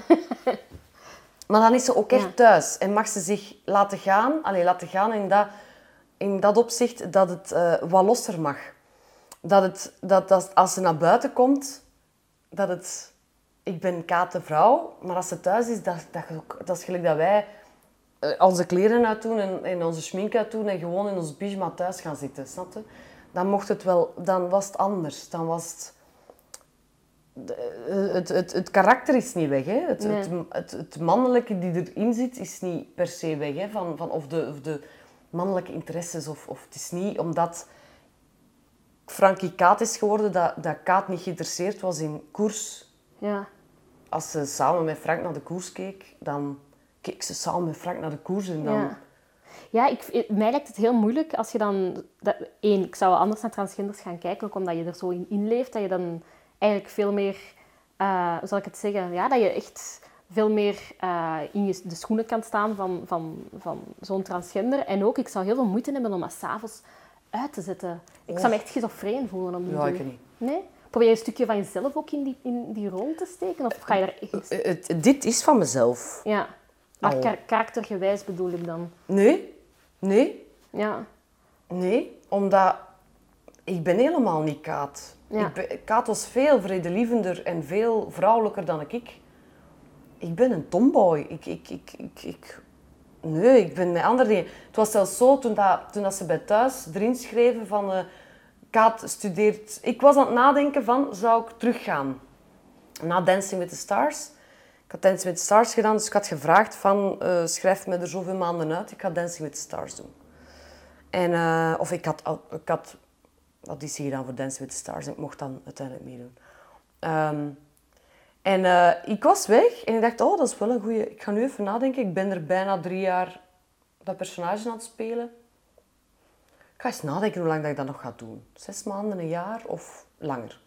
Maar dan is ze ook echt Ja. thuis en mag ze zich laten gaan, allee, laten gaan in dat, in dat opzicht dat het eh, wat losser mag. Dat, het, dat, dat als ze naar buiten komt, dat het... Ik ben Kaat de vrouw, maar als ze thuis is, dat, dat, dat is gelijk dat wij eh, onze kleren uitdoen en, en onze schmink uitdoen en gewoon in ons pyjama thuis gaan zitten, snap je? Dan mocht het wel... Dan was het anders. Dan was het... de- Het, het, het karakter is niet weg. Hè? Het, Nee. het, het, het mannelijke die erin zit, is niet per se weg. Hè? Van, van, of, de, of de mannelijke interesses. Of, of het is niet omdat Frankie Kaat is geworden, dat, dat Kaat niet geïnteresseerd was in koers. Ja. Als ze samen met Frank naar de koers keek, dan keek ze samen met Frank naar de koers. En dan... Ja. Ja, ik, ik- mij lijkt het heel moeilijk als je dan... Dat, één, ik zou anders naar transgenders gaan kijken, ook omdat je er zo in inleeft, dat je dan eigenlijk veel meer... eh, hoe zal ik het zeggen? Ja, dat je echt veel meer eh, in de schoenen kan staan van, van, van zo'n transgender. En ook, ik zou heel veel moeite hebben om dat s'avonds uit te zetten. Ik zou me echt schizofreen voelen die Ja, ik niet. Nee? Probeer je een stukje van jezelf ook in die, in die rol te steken? Of ga je er echt... Eh, Het, dit is van mezelf. Ja. Maar karaktergewijs bedoel ik dan. Nee, nee, Ja. nee. Omdat ik ben helemaal niet Kaat. Ik Kaat was veel vredelievender en veel vrouwelijker dan ik. Ik ben een tomboy. Ik, ik, ik, ik, ik, nee, ik ben met andere dingen. Het was zelfs zo, toen, dat, toen dat ze bij thuis erin schreven van... eh Kaat studeert... Ik was aan het nadenken van, zou ik teruggaan? Na Dancing with the Stars. Ik had Dancing with the Stars gedaan, dus ik had gevraagd van... eh, schrijf me er zoveel maanden uit, ik ga Dancing with the Stars doen. En, eh, of ik had, ik had auditie gedaan voor Dancing with the Stars ik mocht dan uiteindelijk meedoen. Ehm, en eh, ik was weg en ik dacht, oh, dat is wel een goeie... Ik ga nu even nadenken. Ik ben er bijna drie jaar dat personage aan het spelen. Ik ga eens nadenken hoe lang dat ik dat nog ga doen. Zes maanden, een jaar of langer.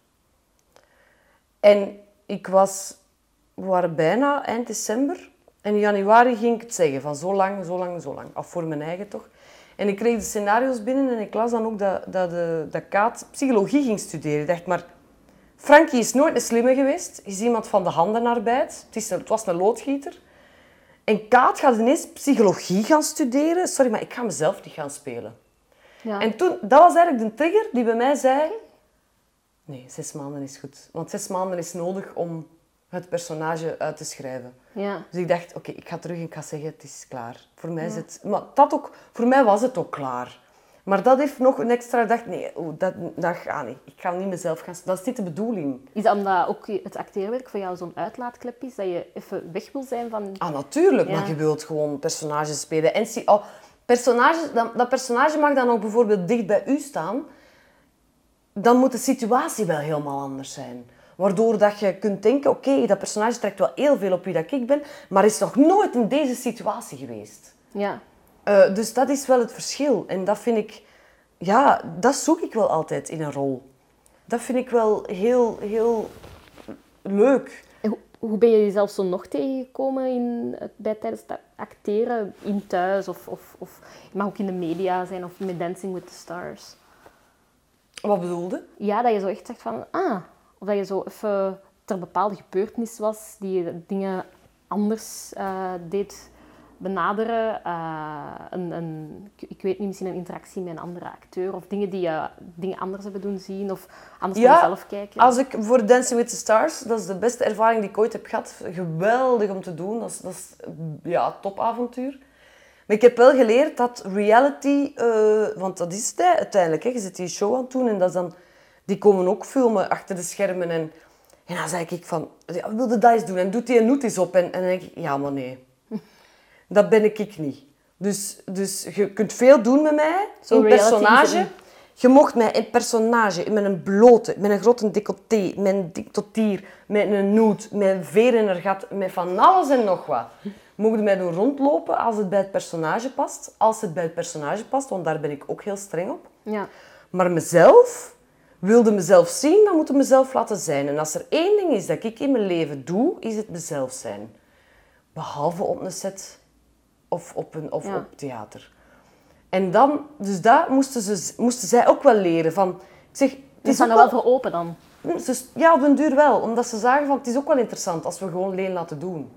En ik was... We waren bijna eind december. En in januari ging ik het zeggen. Van zo lang, zo lang, zo lang. Af voor mijn eigen toch. En ik kreeg de scenario's binnen en ik las dan ook dat, dat, de, dat Kaat psychologie ging studeren. Ik dacht, maar Frankie is nooit een slimme geweest. Hij is iemand van de handenarbeid. Het, is, een- het was een loodgieter. En Kaat gaat ineens psychologie gaan studeren. Sorry, maar ik ga mezelf niet gaan spelen. Ja. En toen, dat was eigenlijk de trigger die bij mij zei... Nee, zes maanden is goed. Want zes maanden is nodig om het personage uit te schrijven. ja. Dus ik dacht, oké, ik ga terug en ik ga zeggen, het is klaar. Voor mij, is het, maar dat ook, voor mij was het ook klaar. Maar dat heeft nog een extra... Dacht, nee, dat, dat gaat niet. Ik ga niet mezelf gaan... Dat is niet de bedoeling. Is dat omdat ook het acteerwerk voor jou zo'n uitlaatklep is? Dat je even weg wil zijn van... Ah, natuurlijk. Ja. Maar je wilt gewoon personages spelen. En zie, oh, personages, dat, dat personage mag dan ook bijvoorbeeld dicht bij u staan. Dan moet de situatie wel helemaal anders zijn. Waardoor dat je kunt denken, oké, dat personage trekt wel heel veel op wie dat ik ben, maar is nog nooit in deze situatie geweest. Ja. Eh, dus dat is wel het verschil. En dat vind ik, ja, dat zoek ik wel altijd in een rol. Dat vind ik wel heel, heel leuk. Hoe, hoe ben je jezelf zo nog tegengekomen in, het- bij, tijdens het acteren in thuis? Of, of, of het mag ook in de media zijn of met Dancing with the Stars. Wat bedoelde? Ja, dat je zo echt zegt van... Ah, of dat je zo even ter bepaalde gebeurtenis was die je dingen anders eh, deed benaderen. Eh, een, een, ik- weet niet, misschien een interactie met een andere acteur. Of dingen die je dingen anders hebben doen zien. Of anders Ja, jezelf kijken. Als ik voor Dancing with the Stars, dat is de beste ervaring die ik ooit heb gehad. Geweldig om te doen. Dat is, dat is ja, topavontuur. Maar ik heb wel geleerd dat reality, eh, want dat is het uiteindelijk. Hè. Je zit die show aan het doen en dat is dan, die komen ook filmen achter de schermen. En, en dan zeg ik van, ja, wilde dat eens doen? En doet die een noot eens op? En, en dan denk ik, ja maar nee. <laughs> Dat ben ik, ik niet. Dus, dus je kunt veel doen met mij, Zo'n personage. Je mocht mij een personage met een blote, met een grote decolleté, met een dik totier, met een noot, met een veer in haar gat, met van alles en nog wat. Mocht mij doen rondlopen als het bij het personage past. Als het bij het personage past, want daar ben ik ook heel streng op. Ja. Maar mezelf, wilde mezelf zien, dan moet ik mezelf laten zijn. En als er één ding is dat ik in mijn leven doe, is het mezelf zijn. Behalve op een set of op, een, of Ja. op theater. En dan, dus dat moesten, ze, moesten zij ook wel leren. Van, ik zeg, het is ook er wel voor open dan. ze- ja, op een duur wel. Omdat ze zagen van, het is ook wel interessant als we gewoon Leen laten doen. Dan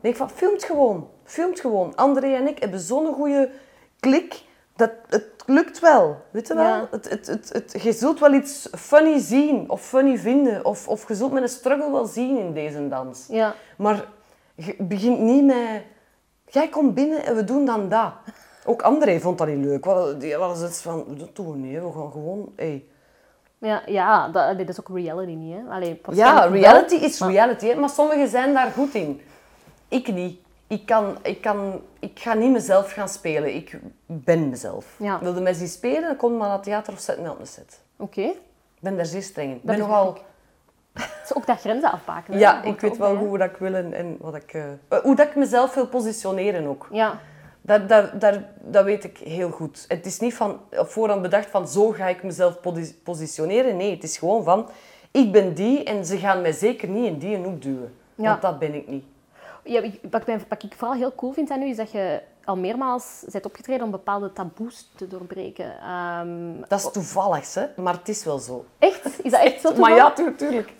denk ik van, filmt gewoon. Filmt gewoon. André en ik hebben zo'n goede klik. Dat, het lukt wel. Weet je wel? Ja. Het, het, het, het, je zult wel iets funny zien. Of funny vinden. Of, of je zult met een struggle wel zien in deze dans. Ja. Maar je begint niet met... Jij komt binnen en we doen dan dat. Ook André vond dat niet leuk. Die was het van, dat doen we niet. We gaan gewoon... Hey. Ja, ja dat, dat is ook reality niet, hè? Allee, Ja, wel, reality is maar- reality, hè, maar sommigen zijn daar goed in. Ik niet. Ik, kan, ik, kan, ik ga niet mezelf gaan spelen. Ik ben mezelf. Ja. Wilde mij zien spelen, dan kom maar naar het theater of zet me op een set. Oké. Ik ben daar zeer streng in. Ik Dat ben nogal... ik. <laughs> Het is ook dat grenzen afbaken. hè. Ja, ik weet ook wel bij, hoe dat ik wil en, en wat ik, eh, eh, hoe dat ik mezelf wil positioneren ook. Ja. Dat, dat, dat, dat weet ik heel goed. Het is niet van op voorhand bedacht van zo ga ik mezelf positioneren. Nee, het is gewoon van ik ben die en ze gaan mij zeker niet in die hoek duwen. Ja. Want dat ben ik niet. Ja, ik- wat, ik, wat ik vooral heel cool vind aan u, is dat je al meermaals bent opgetreden om bepaalde taboes te doorbreken. Ehm, Dat is toevallig, hè? maar het is wel zo. echt? Is dat echt zo Maar ja, toevallig? tu- tuurlijk.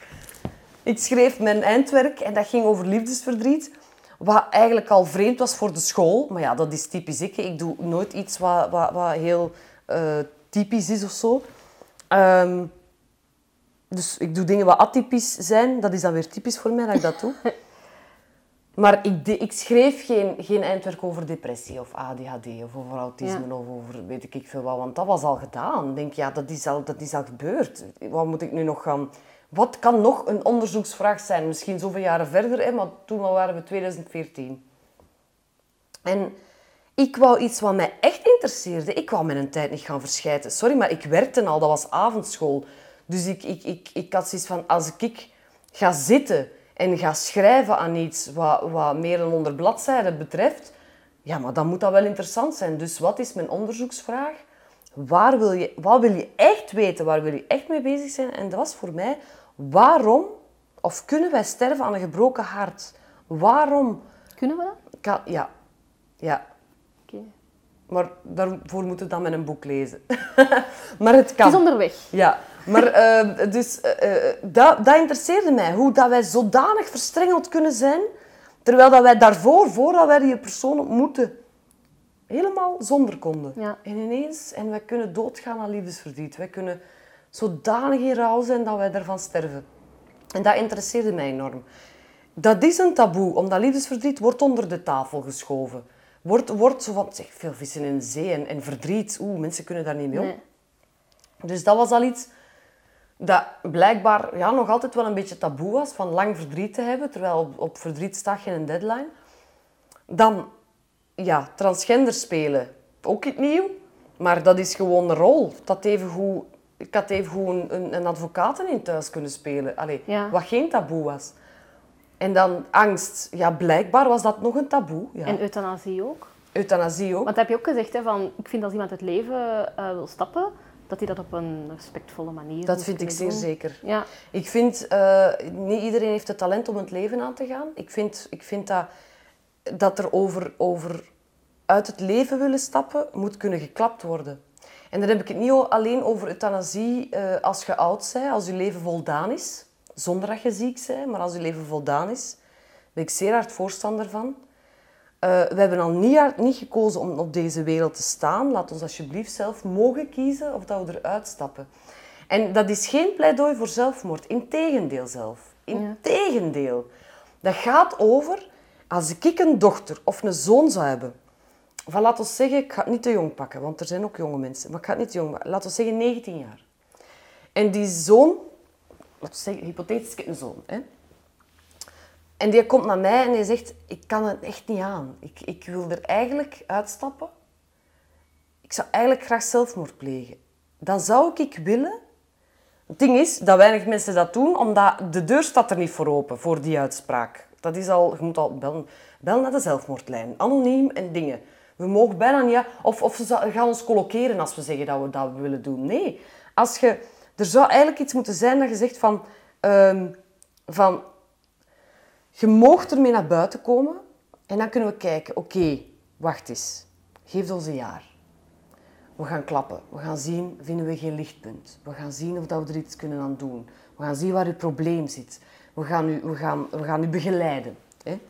Ik schreef mijn eindwerk en dat ging over liefdesverdriet. Wat eigenlijk al vreemd was voor de school. Maar ja, dat is typisch ik. Ik doe nooit iets wat, wat, wat heel eh, typisch is of zo. Ehm, dus ik doe dingen wat atypisch zijn. Dat is dan weer typisch voor mij dat ik dat doe. <laughs> Maar ik, de- ik schreef geen, geen eindwerk over depressie of ADHD of over autisme Ja. of over weet ik veel wat. Want dat was al gedaan. Ik denk, ja, dat is al, dat is al gebeurd. Wat moet ik nu nog gaan... Wat kan nog een onderzoeksvraag zijn? Misschien zoveel jaren verder, hè, maar toen waren we 2014. En ik wou iets wat mij echt interesseerde. Ik wou mijn tijd niet gaan verschijten. Sorry, maar ik werkte al. Dat was avondschool. Dus ik, ik, ik, ik had zoiets van... Als ik ga zitten en ga schrijven aan iets wat, wat meer dan 100 bladzijden betreft... Ja, maar dan moet dat wel interessant zijn. Dus wat is mijn onderzoeksvraag? Waar wil je, wat wil je echt weten? Waar wil je echt mee bezig zijn? En dat was voor mij... Waarom of kunnen wij sterven aan een gebroken hart? Waarom... Kunnen we dat? Kan, ja, ja. Oké. Maar daarvoor moeten we dan met een boek lezen. <laughs> maar het Het kan. is onderweg. Ja, maar eh, dus, eh, eh, dat, dat interesseerde mij. Hoe dat wij zodanig verstrengeld kunnen zijn. Terwijl dat wij daarvoor, voordat wij die persoon ontmoeten, helemaal zonder konden. Ja. En ineens, en wij kunnen doodgaan aan liefdesverdriet. Wij kunnen zodanig in rouw zijn dat wij ervan sterven. En dat interesseerde mij enorm. Dat is een taboe, omdat liefdesverdriet wordt onder de tafel geschoven. Wordt, wordt zo van, zeg, veel vissen in de zee en, en verdriet. Oeh, mensen kunnen daar niet mee om. Nee. Dus dat was al iets dat blijkbaar ja, nog altijd wel een beetje taboe was, van lang verdriet te hebben, terwijl op, op verdriet staat geen deadline. Dan, ja, transgender spelen, ook niet nieuw, maar dat is gewoon een rol. Dat even goed, ik had even goed een, een, een advocaat in thuis kunnen spelen, Allee, Ja. wat geen taboe was. En dan angst, ja, blijkbaar was dat nog een taboe. Ja. En euthanasie ook. Euthanasie ook. Want heb je ook gezegd, hè, van, ik vind als iemand het leven eh, wil stappen, dat hij dat op een respectvolle manier Dat vind ik zeer doen. zeker. Ja, Ik vind, eh, niet iedereen heeft het talent om het leven aan te gaan. Ik vind, ik vind dat, dat er over, over uit het leven willen stappen, moet kunnen geklapt worden. En dan heb ik het niet alleen over euthanasie eh, als je oud bent, als je leven voldaan is. Zonder dat je ziek bent, maar als je leven voldaan is. Daar ben ik zeer hard voorstander van. Eh, we hebben al niet, niet gekozen om op deze wereld te staan. Laat ons alsjeblieft zelf mogen kiezen of dat we eruit stappen. En dat is geen pleidooi voor zelfmoord. Integendeel zelf. Integendeel. Dat gaat over, als ik een dochter of een zoon zou hebben, van laten we zeggen, ik ga het niet te jong pakken, want er zijn ook jonge mensen, maar ik ga het niet te jong maken. Laten we zeggen 19 jaar. En die zoon, laten we zeggen, hypothetisch, ik heb een zoon. Hè? En die komt naar mij en die zegt, ik kan het echt niet aan. Ik, ik wil er eigenlijk uitstappen. Ik zou eigenlijk graag zelfmoord plegen. Dan zou ik willen... Het ding is dat weinig mensen dat doen, omdat de deur staat er niet voor open, voor die uitspraak. Dat is al, je moet al bellen, bellen naar de zelfmoordlijn. Anoniem en dingen. We mogen bijna niet... Of, of ze gaan ons colloceren als we zeggen dat we dat willen doen. Nee. Als je, er zou eigenlijk iets moeten zijn dat je zegt van... ehm, van je moogt ermee naar buiten komen en dan kunnen we kijken, oké, wacht eens. Geef ons een jaar. We gaan klappen. We gaan zien, vinden we geen lichtpunt. We gaan zien of dat we er iets kunnen aan doen. We gaan zien waar uw probleem zit. We gaan u, we gaan, we gaan u begeleiden. Hè.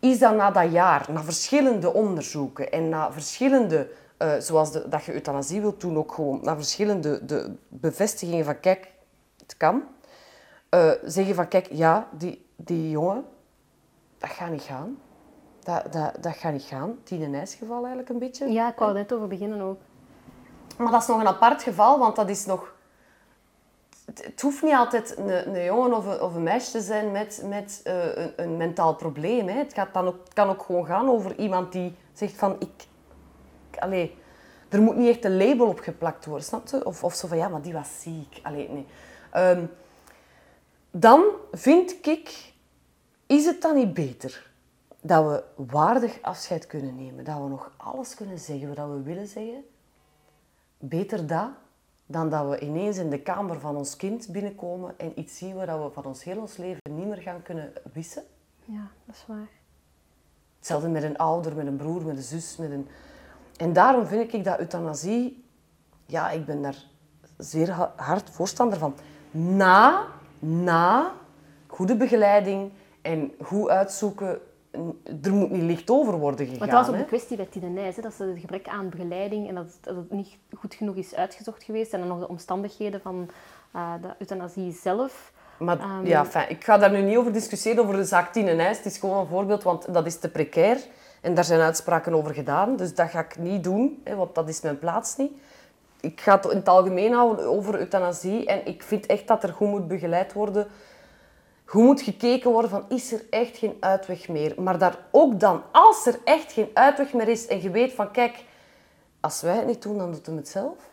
Is dat na dat jaar, na verschillende onderzoeken en na verschillende, eh, zoals de, dat je euthanasie wilt doen, ook gewoon na verschillende de bevestigingen van kijk, het kan, eh, zeggen van kijk, ja, die, die jongen, dat gaat niet gaan. Dat, dat, dat gaat niet gaan. Tien geval eigenlijk een beetje. ja ik wou net over beginnen ook. Maar dat is nog een apart geval, want dat is nog... Het, het hoeft niet altijd een, een jongen of een, of een meisje te zijn met, met eh, een, een mentaal probleem. Hè. Het, gaat dan ook, kan ook gewoon gaan over iemand die zegt van... Ik, ik- allee, er moet niet echt een label op geplakt worden, snap je? Of, of zo van, ja, maar die was ziek. Allee, nee. Ehm, dan vind ik, is het dan niet beter dat we waardig afscheid kunnen nemen? Dat we nog alles kunnen zeggen wat we willen zeggen? Beter dat dan dat we ineens in de kamer van ons kind binnenkomen en iets zien waar we van ons heel ons leven niet meer gaan kunnen wissen. Ja, dat is waar. Hetzelfde met een ouder, met een broer, met een zus. Met een... En daarom vind ik dat euthanasie, ja, ik ben daar zeer ha- hard voorstander van. Na, na goede begeleiding en goed uitzoeken, er moet niet licht over worden gegaan. Want dat was ook de kwestie bij Tine Nijs, hè, dat ze het gebrek aan begeleiding en dat het, dat het niet goed genoeg is uitgezocht geweest. En dan nog de omstandigheden van eh, de euthanasie zelf. Maar Ehm, ja, fijn, ik ga daar nu niet over discussiëren, over de zaak Tine Nijs. Het is gewoon een voorbeeld, want dat is te precair. En daar zijn uitspraken over gedaan. Dus dat ga ik niet doen, hè, want dat is mijn plaats niet. Ik ga het in het algemeen houden over euthanasie. En ik vind echt dat er goed moet begeleid worden. Goed moet gekeken worden van, is er echt geen uitweg meer? Maar daar ook dan, als er echt geen uitweg meer is en je weet van, kijk, als wij het niet doen, dan doet hem het zelf.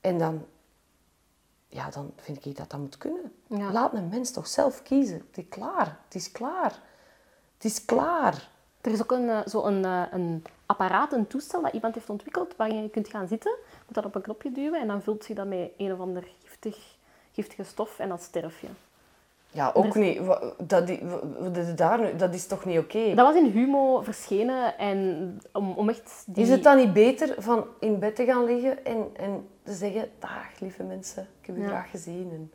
En dan ja, dan vind ik dat dat moet kunnen. Ja. Laat een mens toch zelf kiezen. Het is klaar. Het is klaar. Het is klaar. Er is ook een, eh, zo een, eh, een apparaat, een toestel dat iemand heeft ontwikkeld waarin je kunt gaan zitten. Je moet dat op een knopje duwen en dan vult je dat met een of ander giftig, giftige stof en dan sterf je. Ja, ook Dus- niet. Dat, die- daar dat is toch niet oké? Dat was in Humo verschenen en om, om echt die... Is het dan niet beter van in bed te gaan liggen en, en te zeggen... Dag, lieve mensen. Ik heb u Ja. graag gezien. En,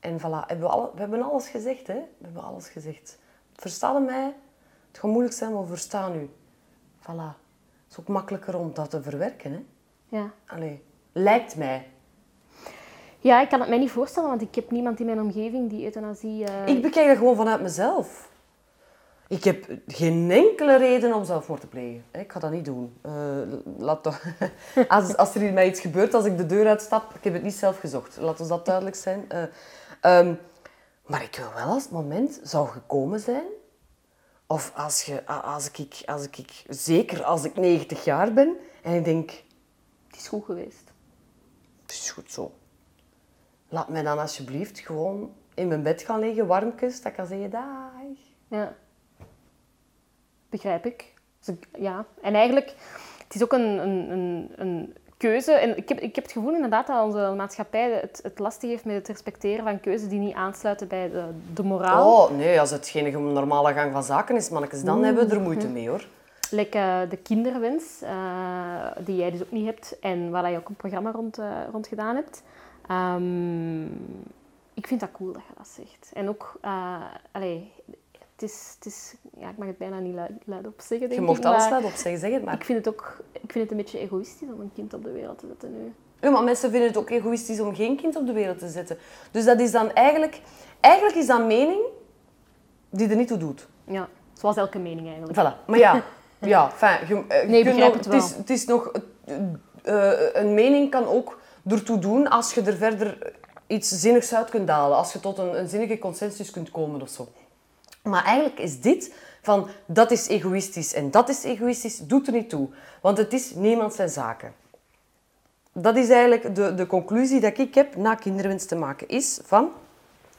en voilà. Hebben we, alle, we hebben alles gezegd, hè. We hebben alles gezegd. Versta je mij? gaat moeilijk zijn, maar we verstaan u. Voilà. Het is ook makkelijker om dat te verwerken, hè? Ja. Allee, lijkt mij. Ja, ik kan het mij niet voorstellen, want ik heb niemand in mijn omgeving die euthanasie... eh, Ik bekijk dat gewoon vanuit mezelf. Ik heb geen enkele reden om zelfmoord te plegen. Ik ga dat niet doen. Eh, laat toch... <laughs> als, als er mij iets gebeurt, als ik de deur uitstap, ik heb het niet zelf gezocht. Laat ons dat duidelijk zijn. Eh, ehm, maar ik wil wel als het moment zou gekomen zijn, of als, je, als, ik, als ik, zeker als ik 90 jaar ben, en ik denk, Het is goed geweest. het is goed zo. Laat mij dan alsjeblieft gewoon in mijn bed gaan liggen, warmkes, dat ik kan zeggen, dag. Ja. Begrijp ik. Dus ik- ja. En eigenlijk, het is ook een, een, een, een keuze. En ik heb, ik heb het gevoel inderdaad dat onze maatschappij het, het lastig heeft met het respecteren van keuzes die niet aansluiten bij de, de moraal. Oh, nee, als het geen normale gang van zaken is, mannetjes, dan hebben we er moeite mee, hoor. Like eh, de kinderwens, eh, die jij dus ook niet hebt en waar je ook een programma rond, eh, rond gedaan hebt. Ehm, ik vind dat cool dat je dat zegt. En ook, allee, het is, het is, ja, ik mag het bijna niet luid, luidop zeggen, denk Je mocht alles laten opzeggen, zeg het maar. ik vind het ook ik vind het een beetje egoïstisch om een kind op de wereld te zetten nu. Ja, maar mensen vinden het ook egoïstisch om geen kind op de wereld te zetten. Dus dat is dan eigenlijk... Eigenlijk is dat mening die er niet toe doet. Ja, zoals elke mening eigenlijk. Voilà. Maar ja, <laughs> ja fijn, je, eh, je Nee, nog- het het is, het is nog... eh, een mening kan ook ertoe doen als je er verder iets zinnigs uit kunt halen. Als je tot een, zinnige consensus kunt komen of zo. Maar eigenlijk is dit van dat is egoïstisch en dat is egoïstisch, doet er niet toe. Want het is niemand zijn zaken. Dat is eigenlijk de, de conclusie dat ik heb na kinderwens te maken. Is van,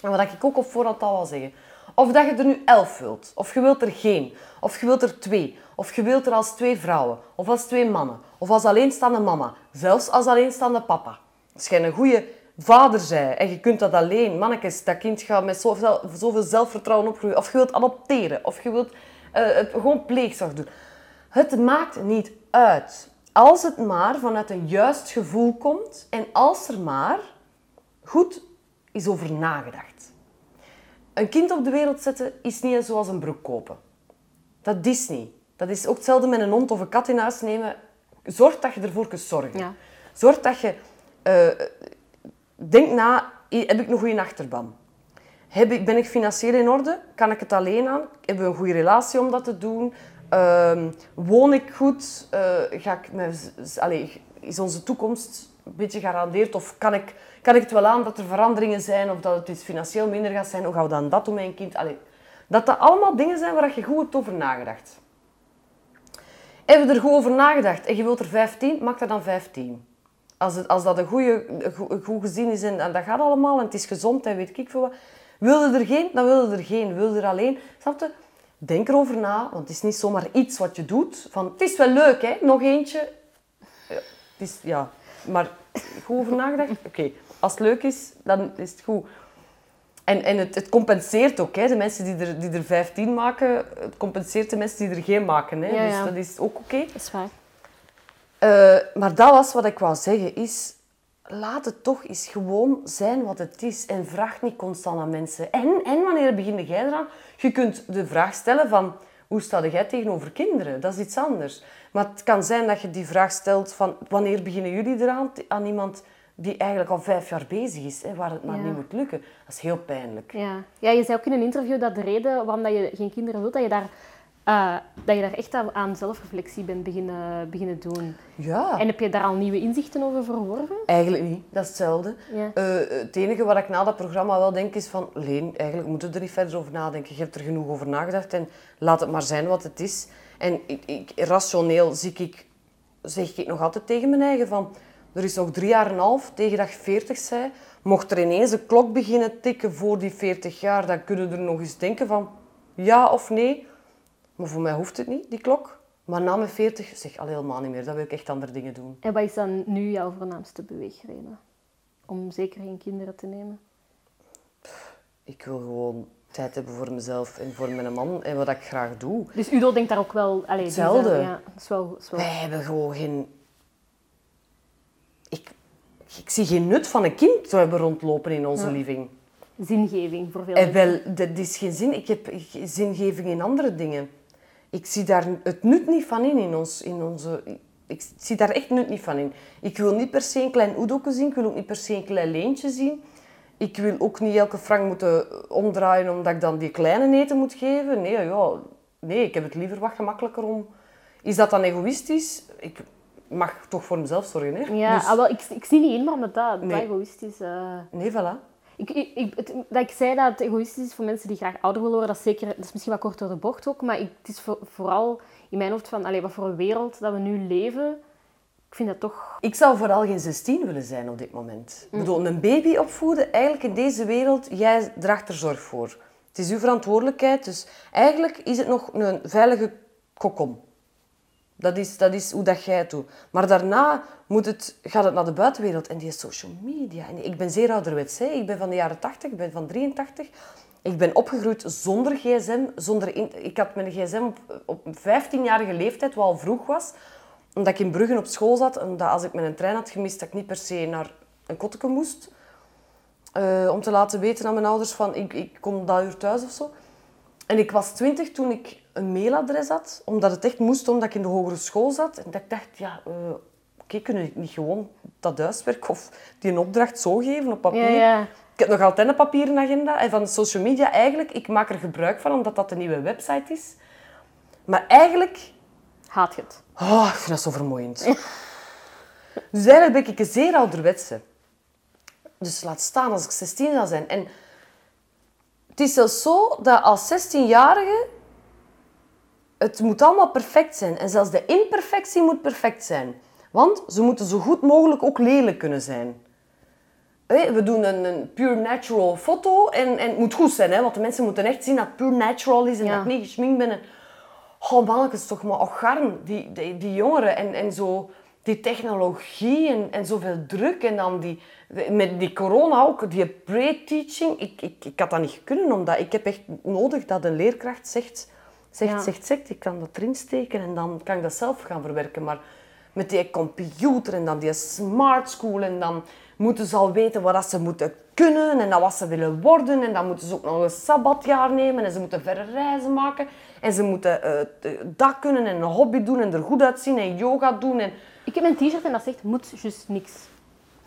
en wat ik ook op voorhand al wil zeggen. Of dat je er nu elf wilt, of je wilt er geen, of je wilt er twee, of je wilt er als twee vrouwen, of als twee mannen, of als alleenstaande mama, zelfs als alleenstaande papa. Als jij een goede vader bent en je kunt dat alleen, mannetjes, dat kind gaat met zoveel, zoveel zelfvertrouwen opgroeien, of je wilt adopteren, of je wilt eh, gewoon pleegzorg doen. Het maakt niet uit. Als het maar vanuit een juist gevoel komt en als er maar goed is over nagedacht. Een kind op de wereld zetten is niet zoals een broek kopen. Dat is niet. Dat is ook hetzelfde met een hond of een kat in huis nemen. Zorg dat je ervoor kunt zorgen. Ja. Zorg dat je... eh, denk na, heb ik een goede achterban? Heb ik, ben ik financieel in orde? Kan ik het alleen aan? Hebben we een goede relatie om dat te doen? Ehm, woon ik goed? Eh, ga ik met, z- allee, is onze toekomst een beetje gegarandeerd? Of kan ik, kan ik het wel aan dat er veranderingen zijn? Of dat het iets financieel minder gaat zijn? Hoe gaan we dan dat doen met een kind? Allee, dat dat allemaal dingen zijn waar je goed hebt over nagedacht. Hebben we er goed over nagedacht en je wilt er 15, maak er dan 15. Als, het, als dat een, goede, goed- gezin is en, en dat gaat allemaal en het is gezond en weet ik veel wat. Wil je er geen, dan wil je er geen. Wil je er alleen, snap je? Denk erover na, want het is niet zomaar iets wat je doet. Van, het is wel leuk, hè? Nog eentje. Ja, het is, ja. maar goed over nagedacht? Oké, als het leuk is, dan is het goed. En, en het, het compenseert ook, hè? de mensen die er, die er 15 maken, het compenseert de mensen die er geen maken. Hè? Ja, Dus ja. dat is ook oké. Dat is waar. Eh, maar dat was wat ik wou zeggen, is... Laat het toch eens gewoon zijn wat het is. En vraag niet constant aan mensen. En, en wanneer begin jij eraan? Je kunt de vraag stellen van... Hoe sta jij tegenover kinderen? Dat is iets anders. Maar het kan zijn dat je die vraag stelt van... Wanneer beginnen jullie eraan? Aan iemand die eigenlijk al vijf jaar bezig is. Hè, waar het maar Ja. niet moet lukken. Dat is heel pijnlijk. Ja. ja, je zei ook in een interview dat de reden waarom dat je geen kinderen wilt, dat je daar, eh, dat je daar echt aan- zelfreflectie bent beginnen, beginnen doen. Ja. En heb je daar al nieuwe inzichten over verworven? Eigenlijk niet. Dat is hetzelfde. Ja. Eh, het enige wat ik na dat programma wel denk is van... Leen, eigenlijk moeten we er niet verder over nadenken. Je hebt er genoeg over nagedacht en laat het maar zijn wat het is. En ik, ik, rationeel zie ik, zeg ik nog altijd tegen mijn eigen van... Er is nog drie jaar en een half tegen dat je 40 bent. Mocht er ineens een klok beginnen tikken voor die 40 jaar, dan kunnen we er nog eens denken van... Ja of nee. Maar voor mij hoeft het niet, die klok. Maar na mijn 40 zeg al helemaal niet meer. Dan wil ik echt andere dingen doen. En wat is dan nu jouw voornaamste beweegreden? Om zeker geen kinderen te nemen? Ik wil gewoon tijd hebben voor mezelf en voor mijn man en wat ik graag doe. Dus Udo denkt daar ook wel... Allee, is Hetzelfde. ja, dat is wel... dat is wel- Wij hebben gewoon geen... Ik, zie geen nut van een kind te hebben rondlopen in onze Ja. living. Zingeving voor veel En mensen. wel, dat is geen zin. Ik heb zingeving in andere dingen. ik zie daar het nut niet van in, in, ons, in onze... Ik zie daar echt nut niet van in. Ik wil niet per se een klein oedoke zien, ik wil ook niet per se een klein leentje zien. Ik wil ook niet elke frank moeten omdraaien omdat ik dan die kleine eten moet geven. Nee, ja, nee, ik heb het liever wat gemakkelijker om... Is dat dan egoïstisch? Ik mag toch voor mezelf zorgen, hè? Ja, Dus- ah, wel, ik, ik zie niet in waarom dat, dat Nee. egoïstisch eh Nee, voilà. Ik, ik, het- dat ik zei dat het egoïstisch is voor mensen die graag ouder willen worden, dat is, zeker, dat is misschien wat kort door de bocht ook, maar ik, het is voor- vooral in mijn hoofd van allee, wat voor een wereld dat we nu leven. Ik vind dat toch... Ik zou vooral geen 16 willen zijn op dit moment. Ik bedoel, een baby opvoeden, eigenlijk in deze wereld, jij draagt er zorg voor. Het is uw verantwoordelijkheid, dus eigenlijk is het nog een veilige kokon. Dat is, dat is hoe dat jij het doet. Maar daarna moet het, gaat het naar de buitenwereld en die social media. En ik ben zeer ouderwets. Hè. Ik ben van de jaren 80, ik ben van 83. Ik ben opgegroeid zonder gsm. Zonder ik had mijn gsm op, op 15-jarige leeftijd, wat al vroeg was. Omdat ik in Bruggen op school zat. En dat als ik mijn trein had gemist, dat ik niet per se naar een kotteke moest. Eh, om te laten weten aan mijn ouders van ik, ik kom dat uur thuis of zo. En ik was twintig toen ik een mailadres had, omdat het echt moest, omdat ik in de hogere school zat. En dat ik dacht, ja, eh, oké, kunnen we niet gewoon dat huiswerk of die een opdracht zo geven op papier? Ja, ja. Ik heb nog altijd een papieren agenda. En van social media eigenlijk, ik maak er gebruik van, omdat dat een nieuwe website is. Maar eigenlijk Haat je het? Oh, ik vind dat zo vermoeiend. <laughs> dus eigenlijk ben ik een zeer ouderwetse. Dus laat staan als ik 16 zou zijn. En het is zelfs zo dat als 16-jarige het moet allemaal perfect zijn. En zelfs de imperfectie moet perfect zijn. Want ze moeten zo goed mogelijk ook lelijk kunnen zijn. We doen een, een pure natural foto en, en het moet goed zijn. Hè? Want de mensen moeten echt zien dat het pure natural is en Ja. dat ik niet geschminkt ben. En, oh mannetjes, toch maar ocharm. Die, die, die jongeren en, en zo die technologie en, en zoveel druk. En dan die, met die corona ook, die pre-teaching. Ik, ik, ik had dat niet kunnen, omdat ik heb echt nodig dat een leerkracht zegt... Zegt, Ja. zegt, zegt, ik kan dat erin steken en dan kan ik dat zelf gaan verwerken. Maar met die computer en dan die smart school en dan moeten ze al weten wat ze moeten kunnen en dan wat ze willen worden. En dan moeten ze ook nog een sabbatjaar nemen en ze moeten verre reizen maken. En ze moeten eh, dat kunnen en een hobby doen en er goed uitzien en yoga doen. En... Ik heb een t-shirt en dat zegt, moet juist niks.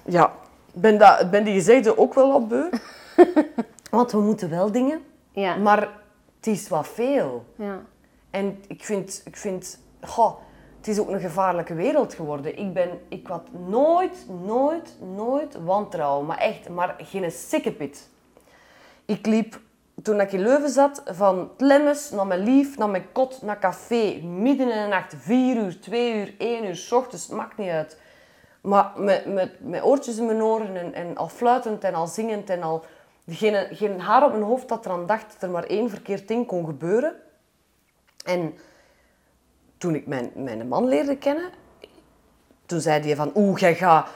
Ja, ben, dat, ben die gezegde ook wel wat beu. <laughs> Want we moeten wel dingen, Ja. maar het is wat veel. ja. En ik vind, ik vind goh, het is ook een gevaarlijke wereld geworden. Ik, ben, ik had nooit, nooit, nooit wantrouwen. Maar echt, maar geen sikkepit. Ik liep, toen ik in Leuven zat, van Tlemmes naar mijn lief, naar mijn kot, naar café. Midden in de nacht, vier uur, twee uur, één uur, 's ochtends, maakt niet uit. Maar met, met, met oortjes in mijn oren en, en al fluitend en al zingend en al... Geen, geen haar op mijn hoofd dat eraan dacht dat er maar één verkeerd ding kon gebeuren. En toen ik mijn, mijn man leerde kennen, toen zei hij van, oeh, jij gaat,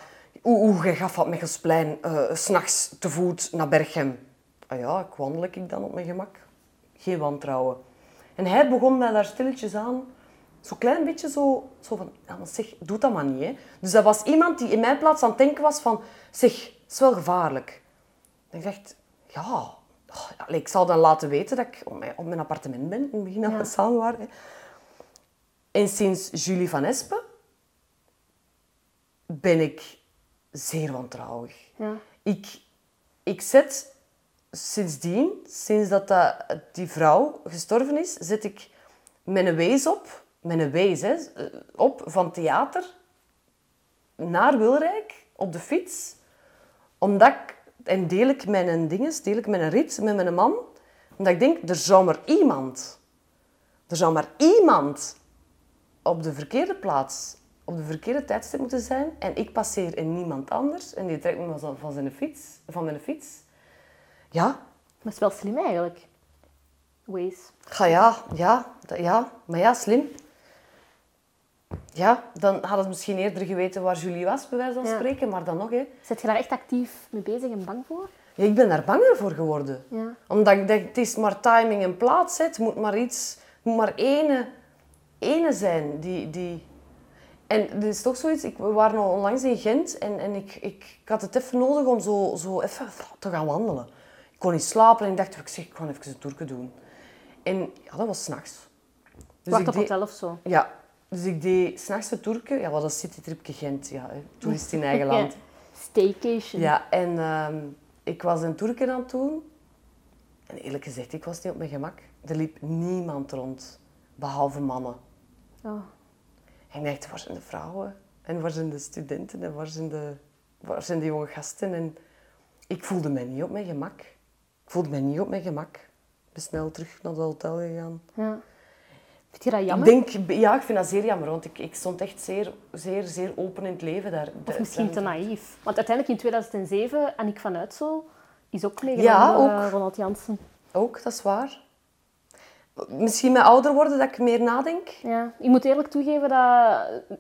oeh, jij gaat van Mechelsplein eh, s s'nachts te voet naar Berchem. Ah ja, ik wandel ik dan op mijn gemak. Geen wantrouwen. En hij begon mij daar stilletjes aan, zo'n klein beetje zo, zo van, ja, zeg, doe dat maar niet. Hè. Dus dat was iemand die in mijn plaats aan het denken was van, zeg, het is wel gevaarlijk. En ik dacht, ja, ja, ik zal dan laten weten dat ik op mijn, op mijn appartement ben, in het begin dat we samen waren. En sinds Julie van Espen ben ik zeer wantrouwig. Ja. Ik, ik zet sindsdien, sinds dat, dat die vrouw gestorven is, zet ik mijn wees op, mijn wees hè, op van theater naar Wilrijk op de fiets. Omdat ik, en deel ik mijn dinges, deel ik mijn rit met mijn man. Omdat ik denk, er zou maar iemand, er zou maar iemand op de verkeerde plaats, op de verkeerde tijdstip moeten zijn. En ik passeer in niemand anders. En die trekt me van- van, zijn fiets, van mijn fiets. Ja, Maar het is wel slim eigenlijk. Waze. ga ja, ja, dat- ja. Maar ja, slim. Ja, dan hadden ze misschien eerder geweten waar Julie was, bij wijze van Ja. spreken. Maar dan nog, hè. Zet je daar echt actief mee bezig en bang voor? Ja, ik ben daar banger voor geworden. Ja. Omdat ik denk, het is maar timing en plaats. hè. Het moet maar iets, het moet maar ene, ene zijn die... die... En er is toch zoiets, ik, we waren al onlangs in Gent en, en ik, ik, ik had het even nodig om zo, zo even te gaan wandelen. Ik kon niet slapen en ik dacht, ik zeg, ik ga even een toerke doen. En ja, dat was s'nachts. Dus Wacht op deed- hotel of zo. Ja, dus ik deed s'nachts de Turken. Ja, wat een citytripje Gent. Ja, toerist in <laughs> eigen land. Ja. Staycation. Ja, en ehm, ik was in Turken aan het doen. En eerlijk gezegd, ik was niet op mijn gemak. Er liep niemand rond, behalve mannen. Oh. En ik dacht, waar zijn de vrouwen? En waar zijn de studenten? En waar zijn de, waar zijn de jonge gasten? En ik voelde mij niet op mijn gemak. Ik voelde mij niet op mijn gemak. Ik ben snel terug naar het hotel gegaan. Ja. Vind je dat jammer? Ik denk, ja, ik vind dat zeer jammer, want ik, ik stond echt zeer, zeer, zeer open in het leven daar. Of misschien te naïef. Want uiteindelijk in 2007, Annick van Uitsel is ook Ja, meegenomen door ook. eh, Ronald Jansen. Ook, dat is waar. Misschien met ouder worden dat ik meer nadenk. Ja. Ik moet eerlijk toegeven dat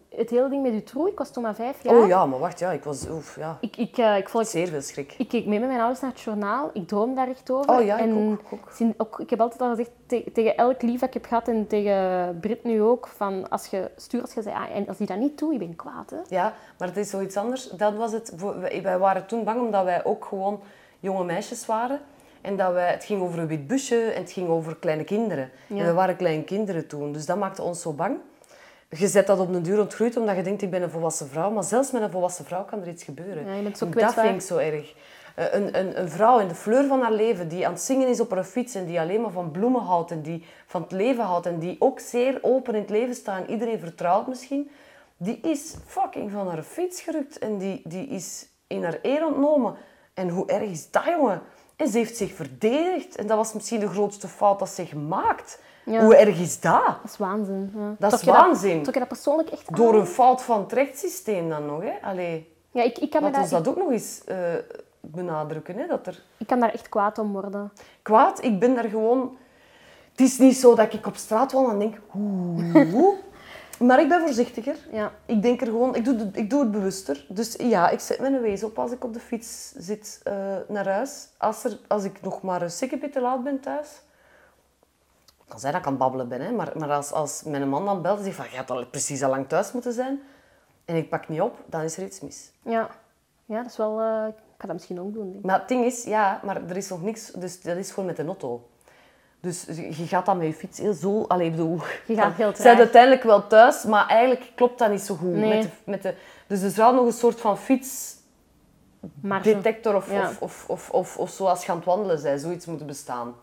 het hele ding met uw troe, ik was toen maar vijf jaar. Oh ja, maar wacht, ja, ik was oef, ja, Ik, ik, eh, ik, volg, zeer veel schrik. ik keek mee met mijn ouders naar het journaal. Ik droom daar echt over. Oh ja, ik en ook, ook. sin- ook, ik heb altijd al gezegd te- tegen elk lief dat ik heb gehad en tegen Brit nu ook, van als je stuurt, als je zegt, ah, en als die dat niet doet, ik ben kwaad. Hè. Ja, maar het is zoiets anders. Dat was het. wij waren toen bang omdat wij ook gewoon jonge meisjes waren. En dat wij, het ging over een wit busje en het ging over kleine kinderen. Ja. En we waren kleine kinderen toen, dus dat maakte ons zo bang. Je zet dat op een duur ontgroeid omdat je denkt, ik ben een volwassen vrouw. Maar zelfs met een volwassen vrouw kan er iets gebeuren. Ja, je bent zo En kwetsbaar. Dat vind ik zo erg. Eh, Een, een, een vrouw in de fleur van haar leven, die aan het zingen is op haar fiets en die alleen maar van bloemen houdt en die van het leven houdt en die ook zeer open in het leven staat en iedereen vertrouwt misschien, die is fucking van haar fiets gerukt en die, die is in haar eer ontnomen. En hoe erg is dat, jongen? En ze heeft zich verdedigd en dat was misschien de grootste fout dat ze gemaakt. Ja. Hoe erg is dat? Dat is waanzin. Ja. Dat is waanzin. trok je dat persoonlijk echt Door een fout van het rechtssysteem dan nog, hè? Allee, Ja, ik, ik, kan me laat ons daar, dat ook nog eens eh, benadrukken, hè? Dat er ik kan daar echt kwaad om worden. kwaad. Ik ben daar gewoon... Het is niet zo dat ik op straat wandel en denk... Oeh. Maar ik ben voorzichtiger. Ja. Ik denk er gewoon... Ik doe, de- ik doe het bewuster. Dus ja, ik zet mijn wees op als ik op de fiets zit eh, naar huis. Als, er, als ik nog maar een sikkepiet te laat ben thuis... kan zijn dat ik aan het babbelen ben, hè. Maar, maar als, als mijn man dan belt en zegt van... Je had al precies al lang thuis moeten zijn. En ik pak niet op, dan is er iets mis. Ja. ja, dat is wel... eh, ik ga dat misschien ook doen. Denk. ik. Maar het ding is, ja, maar er is nog niks, dus dat is gewoon met een auto. Dus je gaat dan met je fiets heel zo, allee, bedoel, <laughs> Je gaat heel <laughs> traag. bent uiteindelijk wel thuis, maar eigenlijk klopt dat niet zo goed. Nee. Met de, met de, dus er zou nog een soort van fietsdetector of, Ja. of, of, of, of, of zoals je aan het wandelen bent, zoiets moeten bestaan.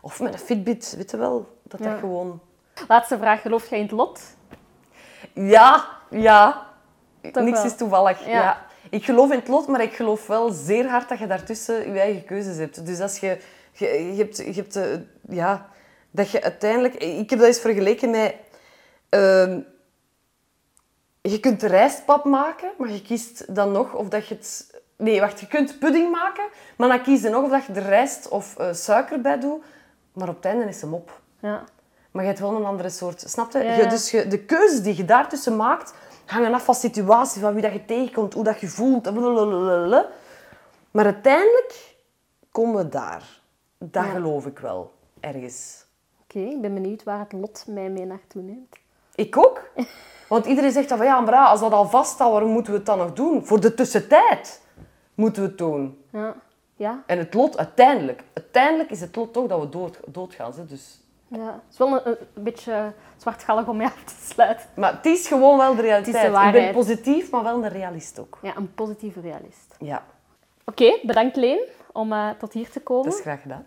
Of met een Fitbit, weet je wel, dat Ja. dat gewoon... Laatste vraag. Geloof jij in het lot? Ja, ja. Toch Niks wel. is toevallig. Ja. Ja. Ik geloof in het lot, maar ik geloof wel zeer hard dat je daartussen je eigen keuzes hebt. Dus als je... Je, je hebt... Je hebt eh, ja, dat je uiteindelijk... Ik heb dat eens vergeleken met... ehm, je kunt rijstpap maken, maar je kiest dan nog of dat je het... Nee, wacht. Je kunt pudding maken, maar dan kies je nog of dat je er rijst of eh, suiker bij doet. Maar op het einde is hem op. Ja. Maar je hebt wel een andere soort... Snap je? Ja. Je- dus je, de keuzes die je daartussen maakt, hangen af van situatie, van wie dat je tegenkomt, hoe dat je voelt. blablabla. Maar uiteindelijk komen we daar. Dat Ja. geloof ik wel. Ergens. Oké, ik ben benieuwd waar het lot mij mee naartoe neemt. Ik ook. <laughs> Want iedereen zegt dan van ja, maar als dat al vaststaat, waarom moeten we het dan nog doen? Voor de tussentijd moeten we het doen. Ja. Ja. En het lot, uiteindelijk, uiteindelijk is het lot toch dat we dood, doodgaan. Hè? Dus. ja. Het is wel een, een beetje zwartgallig om mee af te sluiten. Maar het is gewoon wel de realiteit. ik ben positief, maar wel een realist ook. Ja, een positieve realist. Ja, Oké, bedankt Leen om eh, tot hier te komen. dat is graag gedaan.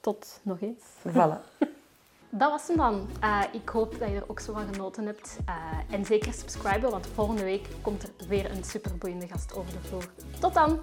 Tot nog eens. Voilà. <laughs> Dat was hem dan. Eh, ik hoop dat je er ook zo van genoten hebt. Eh, en zeker subscriben, want volgende week komt er weer een superboeiende gast over de vloer. Tot dan!